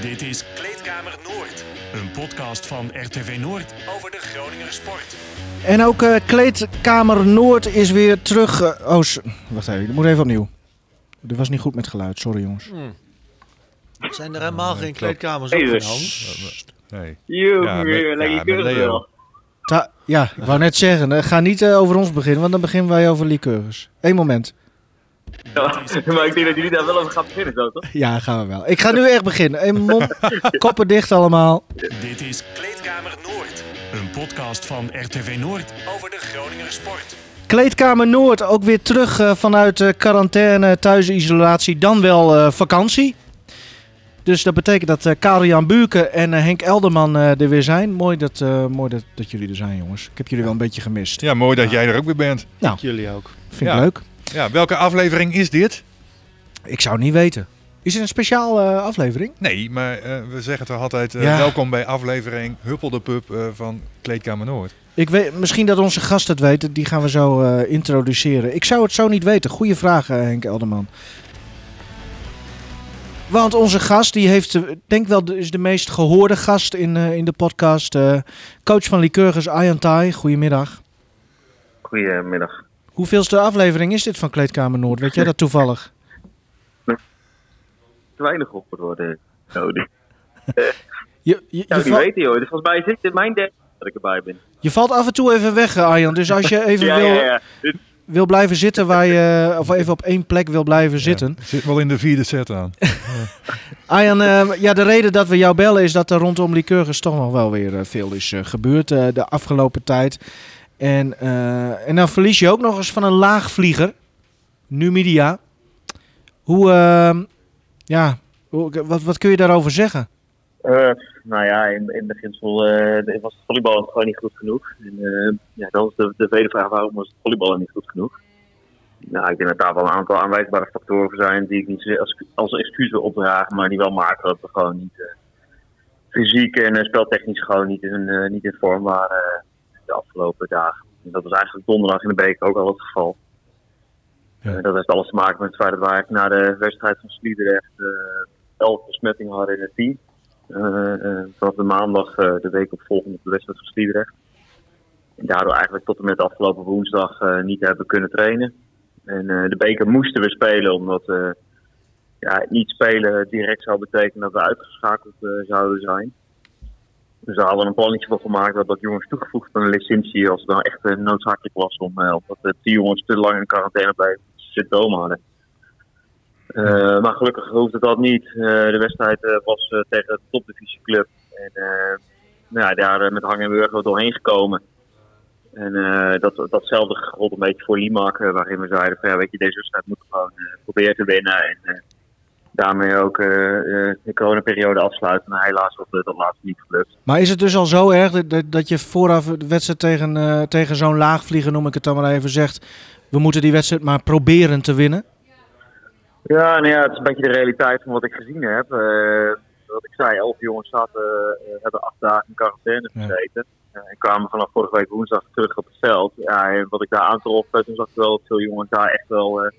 Dit is Kleedkamer Noord, een podcast van RTV Noord over de Groninger sport. En ook eh, Kleedkamer Noord is weer terug. eh, oh, wacht even, ik moet even opnieuw. Dit was niet goed met geluid, sorry jongens. Zijn er helemaal geen kleedkamers Hey, opgenomen? dus. Nee. Joe, Ja, ja, ja, ik wou net zeggen, eh, ga niet over ons beginnen, want dan beginnen wij over liqueurs. Eén moment. Ja, maar ik denk dat jullie daar wel over gaan beginnen, zo toch? Ja, gaan we wel. Ik ga nu echt beginnen. Mond, koppen dicht allemaal. Dit is Kleedkamer Noord, een podcast van RTV Noord over de Groninger sport. Kleedkamer Noord ook weer terug eh, vanuit eh, quarantaine, thuisisolatie, dan wel eh, vakantie. Dus dat betekent dat eh Karel-Jan Buurken en Henk Elderman eh, er weer zijn. Mooi, dat, eh, mooi dat, dat jullie er zijn, jongens. Ik heb jullie wel een beetje gemist. Ja, mooi dat jij er ook weer bent. Jullie ook. Vind ik Ja. leuk. Ja, welke aflevering is dit? Ik zou het niet weten. Is het een speciaal eh, aflevering? Nee, maar eh, we zeggen toch altijd eh, Ja. welkom bij aflevering Huppel de Pub eh, van Kleedkamer Noord. Ik weet, misschien dat onze gast het weet. Die gaan we zo eh, introduceren. Ik zou het zo niet weten. Goeie vraag, Henk Elderman. Want onze gast, die heeft, denk wel, de, is de meest gehoorde gast in, eh, in de podcast. eh, coach van Lycurgus, Arjan Tai. Goedemiddag. Goedemiddag. Hoeveelste aflevering is dit van Kleedkamer Noord? Weet jij dat toevallig? Te weinig op worden nodig. Je, je, je, Ja, die val- weten joh. Dus volgens mij is dit mijn derde dat ik erbij ben. je valt af en toe even weg, eh, Arjan. Dus als je even Ja, wil, ja, ja. Dit- wil blijven zitten waar je, of even op één plek wil blijven zitten. Ja, zit wel in de vierde set aan. Arjan, eh, ja, de reden dat we jou bellen is dat er rondom Lycurgus toch nog wel weer eh, veel is eh, gebeurd eh, de afgelopen tijd. En, eh, en dan verlies je ook nog eens van een laagvlieger, Numidia. Hoe, eh, ja, wat, wat kun je daarover zeggen? Eh, nou ja, in, in beginsel eh, was het volleyballen gewoon niet goed genoeg. En, ja, dan is de, de tweede vraag, waarom was het volleyballen niet goed genoeg? Nou, ik denk dat daar wel een aantal aanwijsbare factoren voor zijn die ik niet als, als excuus wil opdragen, maar die wel maken dat we gewoon niet fysiek en speltechnisch gewoon niet in, niet in vorm waren de afgelopen dagen. En dat was eigenlijk donderdag in de beker ook al het geval. Ja. Dat heeft alles te maken met het feit dat eigenlijk na de wedstrijd van Sliedrecht eh elf besmettingen hadden in het team. Eh, eh, vanaf de maandag de week op volgende de wedstrijd van Sliedrecht. En daardoor eigenlijk tot en met afgelopen woensdag niet hebben kunnen trainen. En de beker moesten we spelen omdat ja, niet spelen direct zou betekenen dat we uitgeschakeld zouden zijn. Dus daar hadden een plannetje voor gemaakt dat dat jongens toegevoegd aan een licentie als het nou echt eh, noodzakelijk was om eh, omdat de die jongens te lang in quarantaine bleven symptomen hadden. Eh, maar gelukkig hoefde dat niet. Eh, de wedstrijd eh, was eh, tegen de topdivisieclub. En eh, nou ja, daar eh, met hang en wurgen doorheen gekomen. En eh, dat, datzelfde gold een beetje voor Limak, eh, waarin we zeiden van ja, weet je, deze wedstrijd moeten we gewoon eh, proberen te winnen. En eh, daarmee ook eh, eh, de coronaperiode afsluiten. Maar helaas was dat, laatste niet gelukt. Maar is het dus al zo erg dat, dat, je vooraf de wedstrijd tegen, eh, tegen zo'n laagvlieger, noem ik het dan maar even, zegt... we moeten die wedstrijd maar proberen te winnen? Ja, nou ja, het is een beetje de realiteit van wat ik gezien heb. Wat ik zei, elf jongens zaten, hebben acht dagen in quarantaine gezeten. En kwamen vanaf vorige week woensdag terug op het veld. Ja, en wat ik daar aantrof, toen zag ik wel dat veel jongens daar echt wel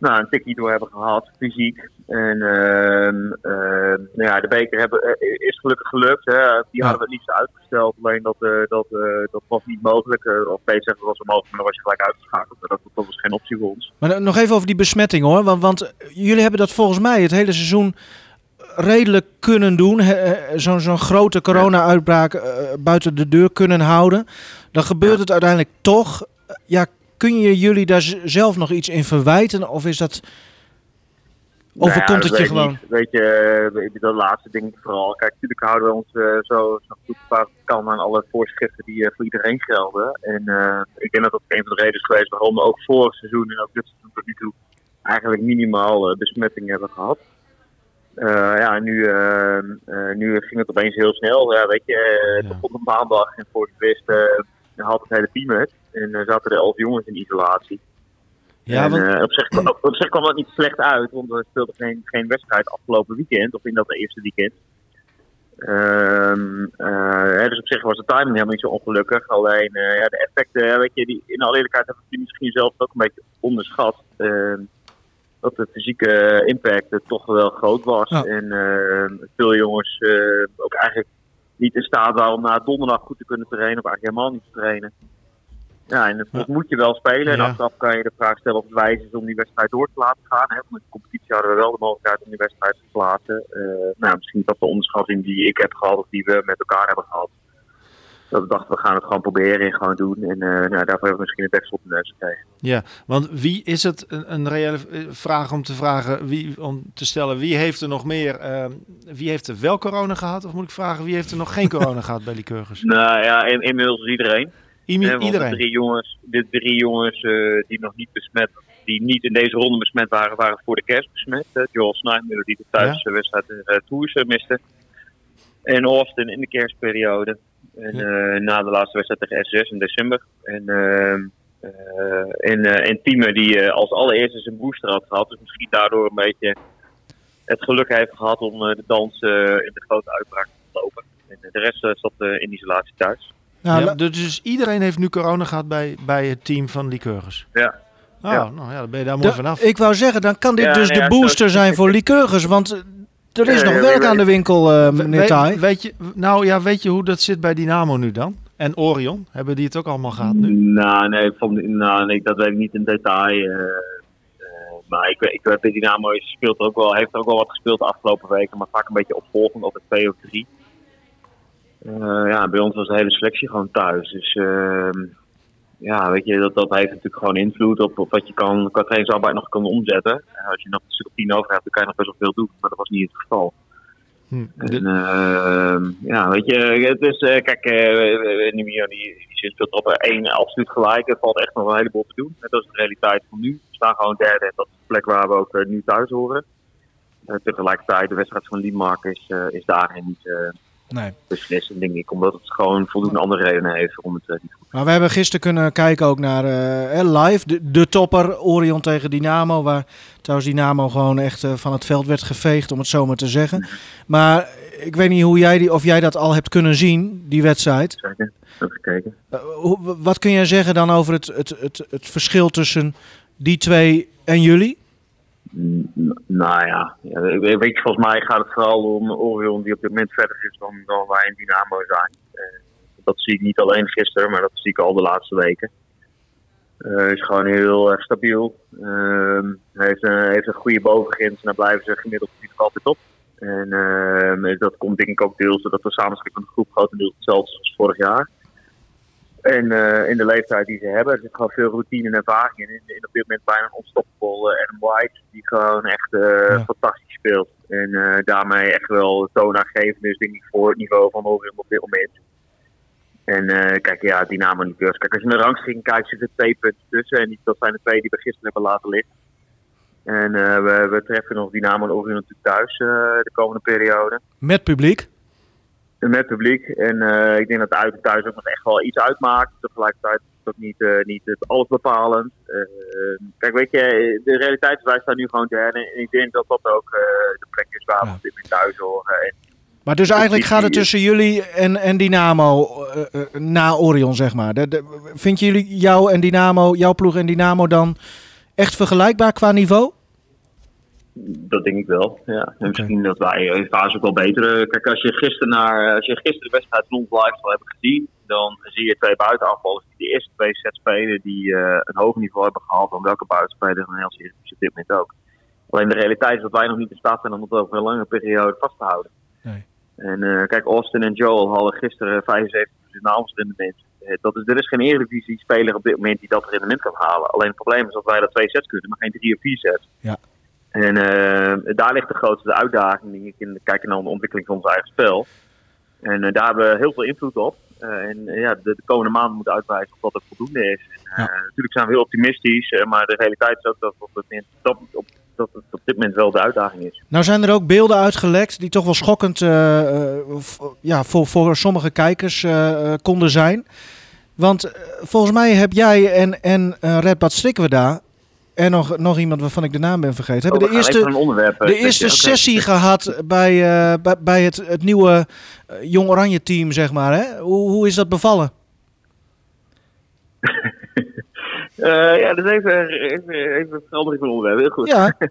nou, een tikkie door hebben gehad, fysiek. En ehm, ehm, nou ja, de beker hebben, eh, is gelukkig gelukt. Hè. Die hadden we het liefst uitgesteld, alleen dat, eh, dat, eh, dat was niet mogelijk. Of beter was wel mogelijk, maar dan was je gelijk uitgeschakeld. Dat, dat was geen optie voor ons. Maar nog even over die besmetting hoor. Want, want jullie hebben dat volgens mij het hele seizoen redelijk kunnen doen. Zo'n zo'n grote corona-uitbraak buiten de deur kunnen houden. Dan gebeurt Ja. het uiteindelijk toch. Ja, kun je jullie daar zelf nog iets in verwijten? Of is dat... Overkomt Nou ja, het je gewoon? niet. Weet je, eh, weet je, dat laatste ding vooral. Kijk, natuurlijk houden we ons eh, zo, zo goed als kan aan alle voorschriften die eh, voor iedereen gelden. En eh, ik denk dat dat een van de redenen is geweest waarom we ook vorig seizoen en ook dit seizoen tot nu toe eigenlijk minimaal besmettingen hebben gehad. Eh, ja, en nu, nu ging het opeens heel snel. Ja, weet je, het Ja. begon op maandag en voor het wist had het hele team het. En eh, zaten er elf jongens in isolatie. Ja, en, want, eh, op, zich, op, op zich kwam dat niet slecht uit, want we speelden geen, geen wedstrijd afgelopen weekend, of in dat eerste weekend. Ehm, eh, dus op zich was de timing helemaal niet zo ongelukkig. Alleen ja, de effecten, weet je, die, in alle eerlijkheid hebben we die misschien zelf ook een beetje onderschat. Ehm, dat de fysieke impact er toch wel groot was. Ja. En eh, veel jongens ook eigenlijk niet in staat waren om na donderdag goed te kunnen trainen, of eigenlijk helemaal niet te trainen. Ja, en dat moet je wel spelen. En achteraf kan je de vraag stellen of het wijs is om die wedstrijd door te laten gaan. Hè. Want in de competitie hadden we wel de mogelijkheid om die wedstrijd te verlaten. Eh, nou, misschien is dat de onderschatting die ik heb gehad, of die we met elkaar hebben gehad. Dat we dachten, we gaan het gewoon proberen en gewoon doen. En eh, nou, daarvoor hebben we misschien een deksel op de neus gekregen. Ja, want wie is het een, een reële eh, vraag om te vragen, wie, om te stellen, wie heeft er nog meer, eh, wie heeft er wel corona gehad? Of moet ik vragen, wie heeft er nog geen corona gehad bij Lycurgus? Nou ja, in, inmiddels iedereen. De drie jongens, de drie jongens eh, die nog niet besmet, die niet in deze ronde besmet waren, waren voor de kerst besmet. Uh, Joel Snyder die de thuiswedstrijd in de Tours eh, miste. En Austin in de kerstperiode. En eh, na de laatste wedstrijd tegen S6 in december. En, eh, en, eh, en die eh, als allereerste zijn booster had gehad. Dus misschien daardoor een beetje het geluk heeft gehad om eh, de dans eh, in de grote uitbraak te lopen. En eh, de rest eh, zat eh, in isolatie thuis. Nou, Ja, dus- dus iedereen heeft nu corona gehad bij, bij het team van Lycurgus. Ja. Oh, Ja. nou ja, dan ben je daar mooi vanaf. ik wou zeggen, dan kan dit Ja, dus de ja, zo- booster zijn voor Lycurgus. Want eh, er is Ja, nog ja, werk aan de winkel, eh, meneer We- Taai. weet je, nou ja, weet je hoe dat zit bij Dynamo nu dan? En Orion, hebben die het ook allemaal gehad nu? Nou, nee, van, nou, nee, dat weet ik niet in detail. eh, maar ik, weet- ik weet, bij Dynamo is- speelt er ook wel, heeft er ook wel wat gespeeld de afgelopen weken, maar vaak een beetje opvolgend, altijd twee of drie. Eh, ja, bij ons was de hele selectie gewoon thuis. Dus ehm, ja, weet je, dat, dat heeft natuurlijk gewoon invloed op, op wat je kan, qua trainingsarbeid nog kan omzetten. En als je nog een stuk of tien over hebt, dan kan je nog best wel veel doen. Maar dat was niet het geval. Hm. En, ehm, ja, weet je, het is, eh, kijk, uh, Nimio die, die speelt op één absoluut gelijk. Er valt echt nog een heleboel te doen. Dat is de realiteit van nu. We staan gewoon derde en dat is de plek waar we ook nu thuis horen. Tegelijkertijd, de wedstrijd van Liemark is, is daarin niet Nee. beslissend, denk ik. Omdat het gewoon voldoende andere redenen heeft om het eh, niet goed Maar we hebben gisteren kunnen kijken ook naar eh, live. De, de topper Orion tegen Dynamo. Waar trouwens Dynamo gewoon echt eh, van het veld werd geveegd, om het zo maar te zeggen. Maar ik weet niet hoe jij die, of jij dat al hebt kunnen zien, die wedstrijd. zeggen. Even gekeken. Hoe- wat kun jij zeggen dan over het, het, het, het verschil tussen die twee en jullie? Nou ja, weet je, volgens mij gaat het vooral om Orion die op dit moment verder is dan, dan wij in Dynamo zijn. Eh, dat zie ik niet alleen gisteren, maar dat zie ik al de laatste weken. Hij is gewoon heel erg stabiel. Ehm, hij heeft, een, heeft een goede bovengrens en daar blijven ze gemiddeld altijd op. En ehm, dat komt denk ik ook deels doordat de samenstelling van de groep grotendeels hetzelfde als vorig jaar. En eh, in de leeftijd die ze hebben, er zit gewoon veel routine en ervaring in. En, en op dit moment bijna een onstoppable eh, Adam White, die gewoon echt eh, Ja. fantastisch speelt. En eh, daarmee echt wel toonaangevend is, denk ik, voor het niveau van Orion op dit moment. En kijk, ja, Dynamo niet beurs. Kijk, als je naar de rangschikking kijkt, zitten er twee punten tussen. En die, dat zijn de twee die we gisteren hebben laten liggen. En we, we treffen nog Dynamo en Orion natuurlijk thuis de komende periode. Met publiek. Met publiek. En eh, ik denk dat de uit en thuis ook nog echt wel iets uitmaakt. Tegelijkertijd is ook niet, eh, niet het alles bepalend. Eh, kijk, weet je, de realiteit is, wij staan nu gewoon derde. En ik denk dat dat ook eh, de plek is waar we dit thuis horen. En Maar dus eigenlijk gaat het tussen jullie en, en Dynamo na Orion, zeg maar. De, de, vind jullie jou en Dynamo, jouw ploeg en Dynamo dan echt vergelijkbaar qua niveau? Dat denk ik wel. Ja. En misschien dat wij in fase ook wel beter. eh, Kijk, als je gisteren naar als je gisteren de wedstrijd van ons live zal hebben gezien, dan zie je twee buitenaanvallers die de eerste twee sets spelen die eh, een hoog niveau hebben gehaald dan welke buitenspeler in Nederlands Eredivisie op dit moment ook. Alleen de realiteit is dat wij nog niet in staat zijn om het over een lange periode vast te houden. Nee. En eh, kijk, Austin en Joel hadden gisteren 75% avondsrendement. Eh, dat is, er is geen Eredivisie speler op dit moment die dat rendement kan halen. Alleen het probleem is dat wij dat twee sets kunnen, maar geen drie of vier sets. Ja. En eh, daar ligt de grootste uitdaging, denk ik, in de kijken naar de ontwikkeling van ons eigen spel. En eh, daar hebben we heel veel invloed op. Eh, en ja, de, de komende maanden moeten uitwijzen of dat het voldoende is. Natuurlijk zijn we heel optimistisch, maar de realiteit is ook dat, het dat, op, dat het op dit moment wel de uitdaging is. Nou zijn er ook beelden uitgelekt die toch wel schokkend ja, voor, voor sommige kijkers konden zijn. Want volgens mij heb jij en, en Red Bad Strikweda en nog, nog iemand waarvan ik de naam ben vergeten, hebben Oh, de we eerste, eh, de eerste sessie gehad bij, eh, bij, bij het, het nieuwe eh, Jong Oranje team, zeg maar. Hè? Hoe, hoe is dat bevallen? Ja, dus even, even, even verandering van onderwerp. Heel goed. Ja,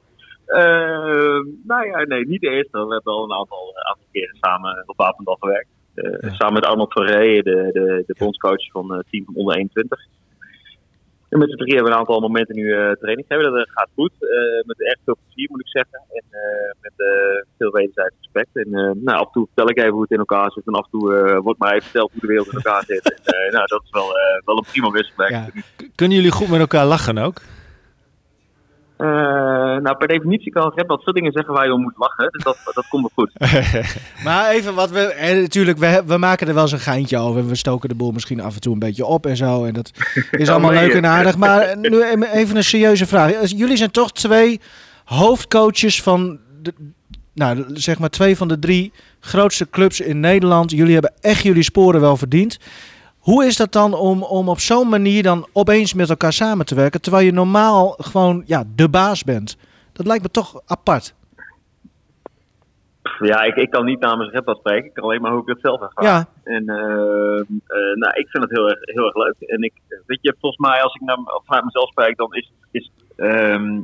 nou ja, nee, niet de eerste. We hebben al een aantal, aantal keren samen op Apendal gewerkt. Samen met Arnold Verree, de, de, de bondscoach van het team van onder 21. En met z'n drie hebben we een aantal momenten nu eh, training gegeven. Dat eh, gaat goed. eh, met echt veel plezier moet ik zeggen. En met veel wederzijds respect. En nou, af en toe vertel ik even hoe het in elkaar zit. En af en toe wordt mij even verteld hoe de wereld in elkaar zit. En, nou, dat is wel, wel een prima wisselwerk. Ja. Kunnen jullie goed met elkaar lachen ook? Eh, nou, per definitie kan Red wat veel dingen zeggen waar je om moet lachen. Dus dat, dat komt wel goed. maar even wat we... En natuurlijk, we, we maken er wel eens een geintje over. En we stoken de boel misschien af en toe een beetje op en zo. En dat is allemaal leuk en eh, aardig. Maar nu even een serieuze vraag. Als- Jullie zijn toch twee hoofdcoaches van... De, nou, zeg maar twee van de drie grootste clubs in Nederland. Jullie hebben echt jullie sporen wel verdiend. Hoe is dat dan om, om op zo'n manier dan opeens met elkaar samen te werken, terwijl je normaal gewoon ja, de baas bent? Dat lijkt me toch apart. Ja, ik, ik kan niet namens Red spreken. Ik kan alleen maar hoe ik het zelf ervaar. Ja, En eh, eh, nou, ik vind het heel erg, heel erg leuk. En ik, weet je, volgens mij, als ik naar, vanuit mezelf spreek, dan is, is ehm,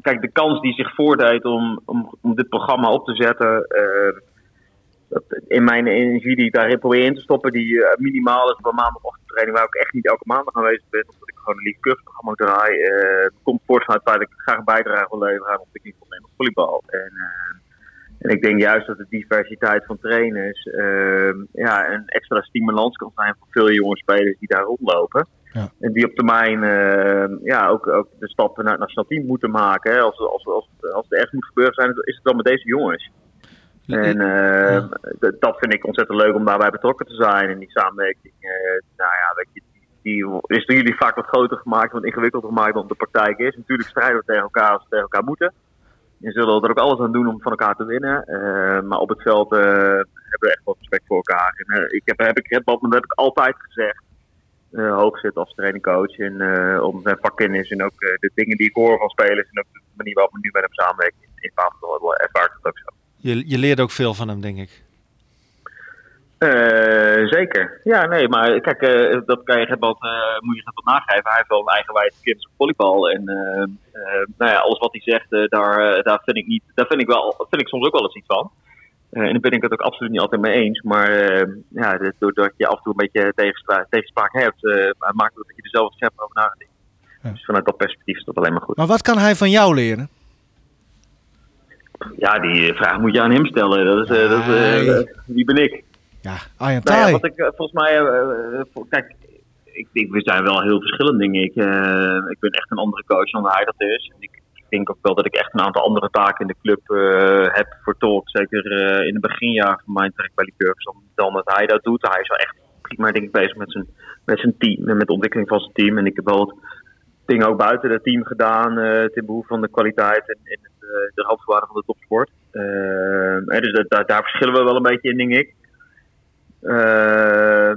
kijk, de kans die zich voordeed om, om, om dit programma op te zetten, eh, in mijn energie die ik daarin probeer in te stoppen, die eh, minimaal is op een maandagochtendtraining, waar ik echt niet elke maandag aanwezig ben, omdat ik gewoon een lief curve-programma draai, eh, komt voort vanuit het feit dat ik graag een bijdrage wil leveren aan ontwikkeling van volleybal. En, eh, en ik denk juist dat de diversiteit van trainers ehm, ja, een extra stimulans kan zijn voor veel jonge spelers die daar rondlopen. Ja. En die op termijn ehm, ja, ook, ook de stappen naar het nationaal team moeten maken. Hè. Als, als, als, als het echt moet gebeuren zijn, is het dan met deze jongens. En d- dat vind ik ontzettend leuk om daarbij betrokken te zijn. En die samenwerking, eh, nou ja, weet je, die, is door jullie vaak wat groter gemaakt, wat ingewikkelder gemaakt dan de praktijk is. Natuurlijk strijden we tegen elkaar als we tegen elkaar moeten. En zullen er ook alles aan doen om van elkaar te winnen. Eh, maar op het veld eh, hebben we echt wel respect voor elkaar. En, eh, ik heb, heb ik Red dat heb ik altijd gezegd. eh, hoog zit als trainingcoach. En eh, om zijn vakkennis en ook eh, de dingen die ik hoor van spelers. En ook de manier waarop we nu met hem samenwerken in, in Papendal, ervaar ik dat ook zo. Je, je leert ook veel van hem, denk ik. Eh, zeker. Ja, nee, maar kijk, eh, dat kan je Gebald, eh moet je Gebald nageven. Hij heeft wel een eigenwijze kennis op volleybal. En nou ja, alles wat hij zegt, eh, daar, daar, vind ik niet, daar vind ik, wel, vind ik soms ook wel eens iets van. Eh, en daar ben ik het ook absoluut niet altijd mee eens. Maar eh, ja, dit- doordat je af en toe een beetje tegenspraak, tegenspraak hebt, eh, maakt het dat je er zelf wat scherper over nadenkt. Ja. Dus vanuit dat perspectief is dat alleen maar goed. maar wat kan hij van jou leren? Ja, die vraag moet je aan hem stellen. Dat is, eh, dat is, eh, wie ben ik? Ja, Arjan Nou ja, Thai. wat ik eh, volgens mij, kijk, ik denk, we zijn wel heel verschillend, denk ik. Ik ben echt een andere coach dan hij dat is. En ik, ik denk ook wel dat ik echt een aantal andere taken in de club eh, heb vertolkt. Zeker in het beginjaar van mijn trek bij de Curves dan, dan dat hij dat doet. Hij is wel echt prima denk ik, bezig met zijn, met zijn team en met de ontwikkeling van zijn team. En ik heb wel wat dingen ook buiten het team gedaan eh ten behoeve van de kwaliteit en, eh, de randvoorwaarden van de topsport. Eh, dus dat, daar, daar verschillen we wel een beetje in, denk ik.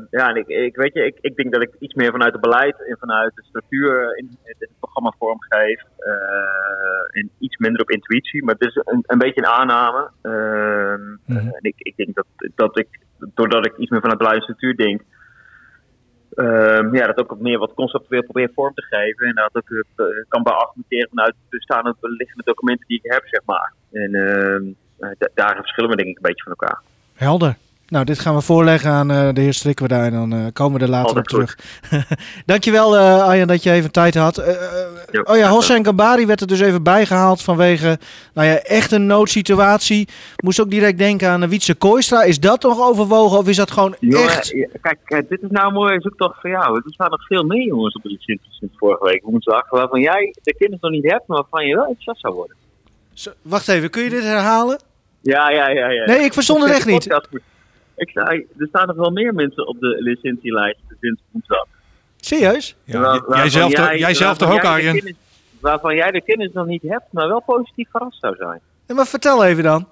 Ja, en ik, ik weet je, ik, ik denk dat ik iets meer vanuit het beleid en vanuit de structuur in het, programma vormgeef. en iets minder op intuïtie, maar het is een, een beetje een aanname. Mhm. En ik, ik denk dat, dat ik, doordat ik iets meer vanuit beleid en structuur denk, ehm, ja, dat ook wat meer wat conceptueel probeer vorm te geven. En dat ik het eh, kan beargumenteren vanuit de bestaande liggende documenten die ik heb, zeg maar. En ehm, eh, da- daar verschillen we denk ik een beetje van elkaar. Helder. Nou, dit gaan we voorleggen aan eh, de heer Strikweda en dan eh, komen we er later Altijd op terug. Dankjewel uh, Arjan dat je even tijd had. Ja. oh ja, Hossein Gambari werd er dus even bijgehaald vanwege nou ja, echt een noodsituatie. Moest ook direct denken aan Wietse Kooistra. Is dat nog overwogen of is dat gewoon Jongen, echt... kijk, dit is nou een mooie zoektocht voor jou. Er staan nog veel meer jongens op de licentie sinds vorige week woensdag. Waarvan jij de kennis nog niet hebt, maar waarvan je wel enthousiast zou worden. Zo, wacht even, kun je dit herhalen? Ja, ja, ja. ja. Nee, ik verstond het echt niet. Ik zei, er staan nog wel meer mensen op de licentielijst sinds woensdag. Serieus? Ja, Waar- j- waarvan jij zelf, toch- jij zelf toch ook, Arjen? kennis- Waarvan jij de kennis nog niet hebt, maar wel positief verrast zou zijn. Ja, maar vertel even dan.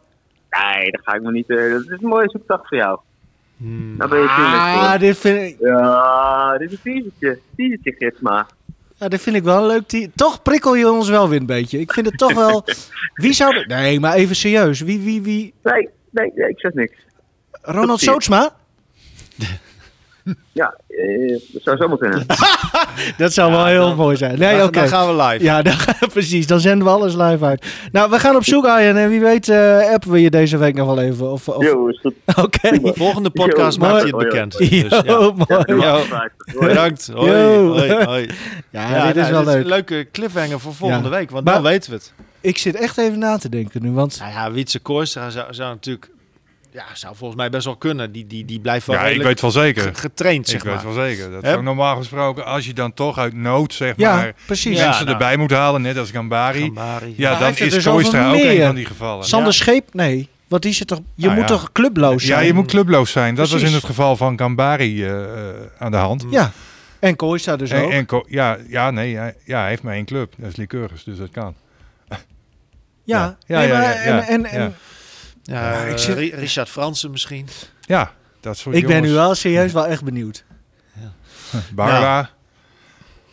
Nee, dat ga ik me niet... eh, dat is een mooie zoektocht voor jou. Hmm. Daar ben je Ah, voor. dit vind, ik, Ja, dit is een teasertje. Teasertje, Gitsma. ja, dit vind ik wel een leuk. team. Toch prikkel je ons wel weer een beetje. Ik vind het toch wel... Wie zou... Nee, maar even serieus. Wie, wie, wie... Nee, nee, nee, ik zeg niks. Ronald je. Sootsma? Ja, eh, dat zou zomaar kunnen. Dat zou wel heel mooi zijn. Nee, Dan- oké. Dan gaan we live. Ja, dan, precies. Dan zenden we alles live uit. Nou, we gaan op zoek, Arjen. En wie weet eh, appen we je deze week nog wel even. Of, of... Jo, is goed. Oké. Prima. Volgende podcast Yo, maakt mooi. het bekend. Dus, ja. mooi. Ja, Ja. Bedankt. Hoi. Yo. Hoi. Hoi. Ja, dit is nou, wel leuk. een leuke cliffhanger voor volgende Ja. week, want Maar- dan weten we het. Ik zit echt even na te denken nu, want... Nou ja, Wietse Kooistra zou, zou natuurlijk, ja, zou volgens mij best wel kunnen. Die, die, die blijft wel Ja, ik weet wel zeker. ge- getraind, zeg Ik weet wel zeker. Dat is normaal gesproken, als je dan toch uit nood, zeg Ja, maar, precies. Ja, mensen nou. erbij moet halen, net als Gambari. Gambari. Ja, hij dan het is dus Kooistra ook een van die gevallen. Sander Ja. Scheep? Nee. Want die zit toch... Je Nou moet ja. toch clubloos Ja, zijn? je moet clubloos zijn. Dat was in het geval van Gambari eh, eh, aan de hand. Ja. En Kooistra dus En, ook. en ko- ja, ja, nee, hij, ja, hij heeft maar één club. Dat is Lycurgus, dus dat kan. ja. Ja, Nee, ja, maar- ja, ja, en, en, en ja. Ik eh, zit- Richard Fransen misschien. Ja, dat soort ik ben nu wel serieus wel echt benieuwd. Barla.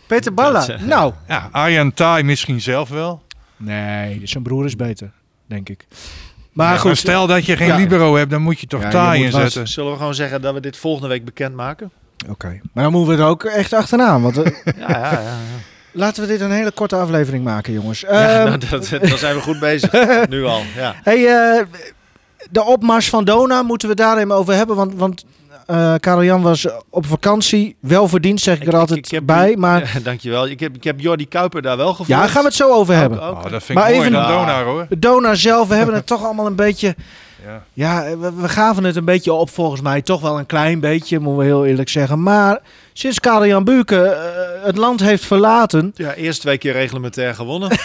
Peter Balla. Dat, eh, nou. Ja, Arjan Thai misschien zelf wel. Nee, zijn broer is beter, denk ik. Maar Ja, goed. stel dat je geen Ja. libero hebt, dan moet je toch Ja, was- inzetten. Zullen we gewoon zeggen dat we dit volgende week bekendmaken? Oké. Maar dan moeten we er ook echt achteraan. Want Ja, ja, ja. ja. laten we dit een hele korte aflevering maken, jongens. Ja, Ehm, nou, dat, dan zijn we goed bezig. nu al, ja. Hey, eh, de opmars van Dona moeten we daar even over hebben. Want, want eh Karel Jan was op vakantie. Wel verdiend, zeg ik, er altijd heb bij. Maar Ja, dankjewel. Ik heb, ik heb Jordi Kuiper daar wel gevolgd. ja, daar gaan we het zo over hebben. Oh, dat vind Maar ik mooi even- dan Donar hoor. Dona zelf, we hebben het toch allemaal een beetje... Ja. Ja, we, we gaven het een beetje op volgens mij. Toch wel een klein beetje, moeten we heel eerlijk zeggen. Maar sinds Karel Jan Buurke eh, het land heeft verlaten... Ja, eerst twee keer reglementair gewonnen.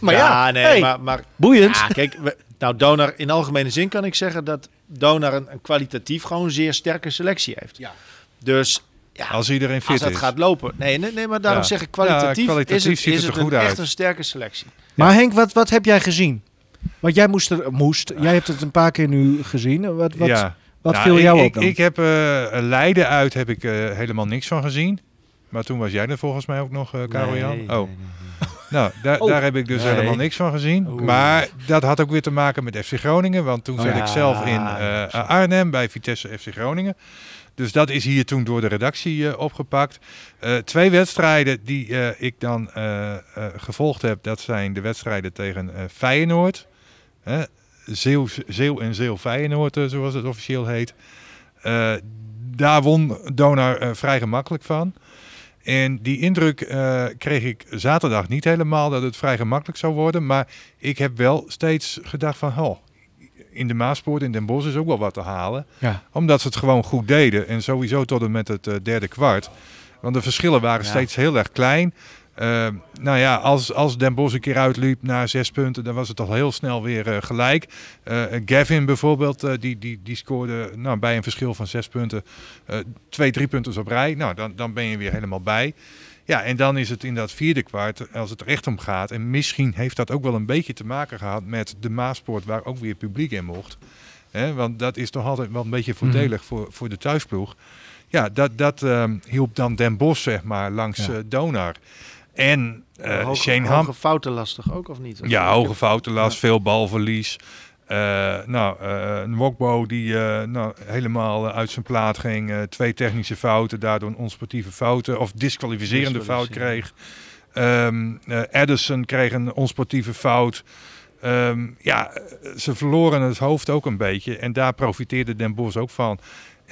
Maar ja, nee, hey, maar, maar boeiend. ja, kijk, we- nou, Donar, in algemene zin kan ik zeggen dat Donar een, een kwalitatief gewoon zeer sterke selectie heeft. Ja. Dus ja, Als iedereen als fit dat is. gaat lopen. Nee, nee, nee maar daarom Ja. zeg ik kwalitatief, Ja, kwalitatief is het, ziet is het er het goed een, uit. echt een sterke selectie. Maar Henk, wat, wat heb jij gezien? Want jij moest er, moest, jij hebt het een paar keer nu gezien. Wat, wat, ja. wat Nou, viel ik, jou ik, op dan? Ik heb eh, Leiden uit heb ik eh, helemaal niks van gezien. Maar toen was jij er volgens mij ook nog, eh Karel Jan. Nee, oh, nee, nee, nou, daar, Oh. daar heb ik dus Nee. helemaal niks van gezien. Oeh. Maar dat had ook weer te maken met FC Groningen. Want toen Oh, zat ja. ik zelf in Ja, eh, Arnhem bij Vitesse FC Groningen. Dus dat is hier toen door de redactie eh, opgepakt. Eh, twee wedstrijden die eh, ik dan eh, eh, gevolgd heb, dat zijn de wedstrijden tegen eh, Feyenoord. Hè, Zeeuw, Zeeuw en Zeeuw Feyenoord, eh, zoals het officieel heet. Eh, daar won Donar eh, vrij gemakkelijk van. En die indruk eh, kreeg ik zaterdag niet helemaal dat het vrij gemakkelijk zou worden. Maar ik heb wel steeds gedacht van, oh, in de Maaspoort in Den Bosch is ook wel wat te halen. Ja. Omdat ze het gewoon goed deden. En sowieso tot en met het eh, derde kwart. Want de verschillen waren Ja. steeds heel erg klein. Eh, nou ja, als, als Den Bosch een keer uitliep naar zes punten, dan was het al heel snel weer eh, gelijk. Eh, Gavin bijvoorbeeld, eh, die, die, die scoorde nou, bij een verschil van zes punten twee, drie punten op rij. Nou, dan, dan ben je weer helemaal bij. Ja, en dan is het in dat vierde kwart, als het er echt om gaat. En misschien heeft dat ook wel een beetje te maken gehad met de Maaspoort, waar ook weer publiek in mocht. Want dat is toch altijd wel een beetje voordelig voor, voor de thuisploeg. Ja, dat, dat ehm, hielp dan Den Bosch, zeg maar, langs Ja. Donar. En eh hoge, Shane Ham, hoge fouten lastig ook, of niet? ja, hoge foutenlast, veel balverlies. Eh, nou, eh een Wokbo die eh, nou, helemaal eh, uit zijn plaat ging. Eh, twee technische fouten, daardoor een onsportieve fouten of disqualificerende fout kreeg. Eh, Edison kreeg een onsportieve fout. Ehm, ja, eh, ze verloren het hoofd ook een beetje. En daar profiteerde Den Bosch ook van.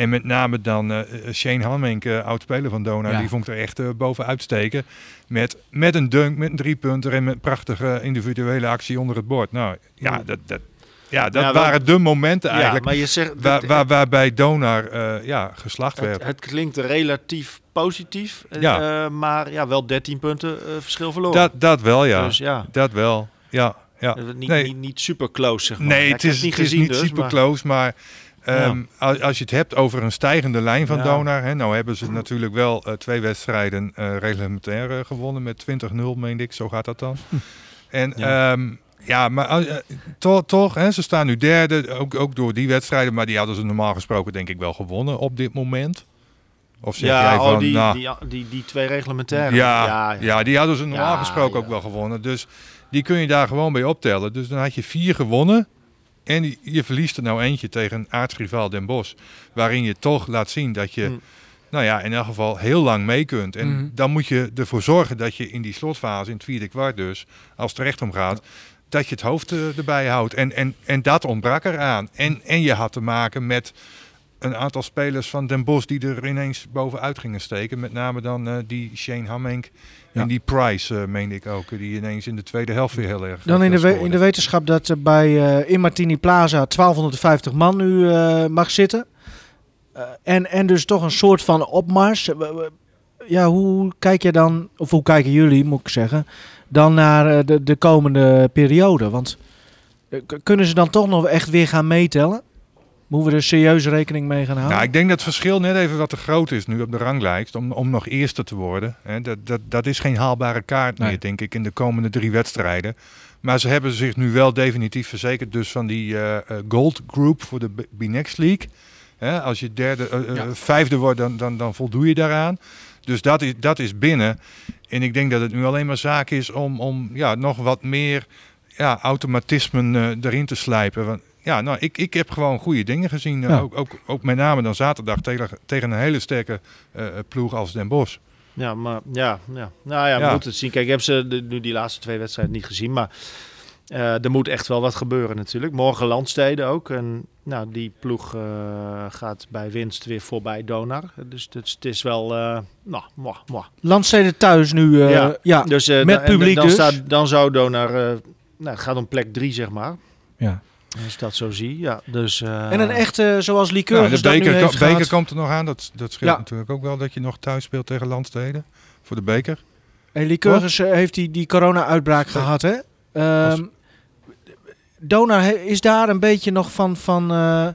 En met name dan eh, Shane Hammink, eh, oud-speler van Dona, Ja. die vond ik er echt eh, bovenuit steken. Met, met een dunk, met een driepunter en met prachtige individuele actie onder het bord. Nou ja, dat, dat, ja, dat Ja, wel- waren de momenten Ja, eigenlijk maar je zegt... waar, dat- waar, waarbij Donar eh, ja, geslacht het, werd. het klinkt relatief positief, eh, Ja. eh, maar ja, wel 13 punten eh, verschil verloren. Dat, dat wel, ja. Dus ja, Dat wel, ja. ja. eh, niet, Nee. niet, niet super close, zeg maar. Nee, Ja, het ik heb is, het niet is gezien niet dus, super maar- close, maar ehm, als, als je het hebt over een stijgende lijn van Ja. Donar, hè, nou hebben ze natuurlijk wel eh, twee wedstrijden eh, reglementair eh, gewonnen met 20-0, meende ik, zo gaat dat dan. En Ja. ja, ja maar toch, toch hè, ze staan nu derde, ook, ook door die wedstrijden, maar die hadden ze normaal gesproken denk ik wel gewonnen op dit moment. Of zeg Ja, jij oh, van, die, nou, die, die, die twee reglementaire. ja, ja, ja, die hadden ze normaal gesproken ook wel gewonnen. Dus die kun je daar gewoon bij optellen. Dus dan had je vier gewonnen. En je- verliest er nou eentje tegen een aartsrivaal Den Bosch. Waarin je toch laat zien dat je Hm. nou ja, in elk geval heel lang mee kunt. En Mhm. dan moet je ervoor zorgen dat je in die slotfase, in het vierde kwart dus, als het er echt om gaat, dat je het hoofd eh, erbij houdt. En, en, en dat ontbrak eraan. En, en je had te maken met een aantal spelers van Den Bosch die er ineens bovenuit gingen steken. Met name dan eh, die Shane Hammenk Ja. en die Price, eh meende ik ook. Die ineens in de tweede helft weer heel erg... Dan in de, in de wetenschap dat er bij eh, in Martini Plaza 1250 man nu eh, mag zitten. Eh, en, en dus toch een soort van opmars. Eh, Ja, hoe kijk je dan, of hoe kijken jullie, moet ik zeggen, dan naar eh, de, de komende periode? Want eh, kunnen ze dan toch nog echt weer gaan meetellen? Moeten we er serieus rekening mee gaan houden? Nou, ik denk dat het verschil net even wat te groot is nu op de ranglijst om, om nog eerste te worden. Hè. Dat, dat, dat is geen haalbare kaart Nee. meer, denk ik, in de komende drie wedstrijden. Maar ze hebben zich nu wel definitief verzekerd dus van die eh, Gold Group voor de B-Next League. Hè, als je derde, eh, Ja. vijfde wordt, dan, dan, dan voldoe je daaraan. Dus dat is, dat is binnen. En ik denk dat het nu alleen maar zaak is om, om ja, nog wat meer ja, automatismen erin te slijpen. Want, ja, nou, ik, ik heb gewoon goede dingen gezien. eh, Ja. Ook, ook, ook met name dan zaterdag tegen, tegen een hele sterke eh, ploeg als Den Bosch. Ja, maar ja, ja. nou ja, we Ja. moeten het zien. Kijk, ik heb ze de, nu die laatste twee wedstrijden niet gezien, maar eh, er moet echt wel wat gebeuren natuurlijk. Morgen Landsteden ook. En nou, die ploeg eh, gaat bij winst weer voorbij Donar. Dus het, is- het is wel, eh nou, mwah, mwah. Landsteden thuis nu, eh, ja. Ja. Dus, eh, Met dan- en publiek dan, dus. Staat, dan zou Donar, eh, nou, het gaat om plek drie, zeg maar. Ja. Als ik dat zo zie, ja. Dus, eh, En een echte, zoals Nou, Lycurgus de dat nu beker, heeft ko- beker gehad. komt er nog aan. Dat, dat scheelt Ja. natuurlijk ook wel dat je nog thuis speelt tegen Landsteden. Voor de beker. En Lycurgus eh, heeft die, die corona-uitbraak gehad, hè? Ehm Donar is daar een beetje nog van... van eh,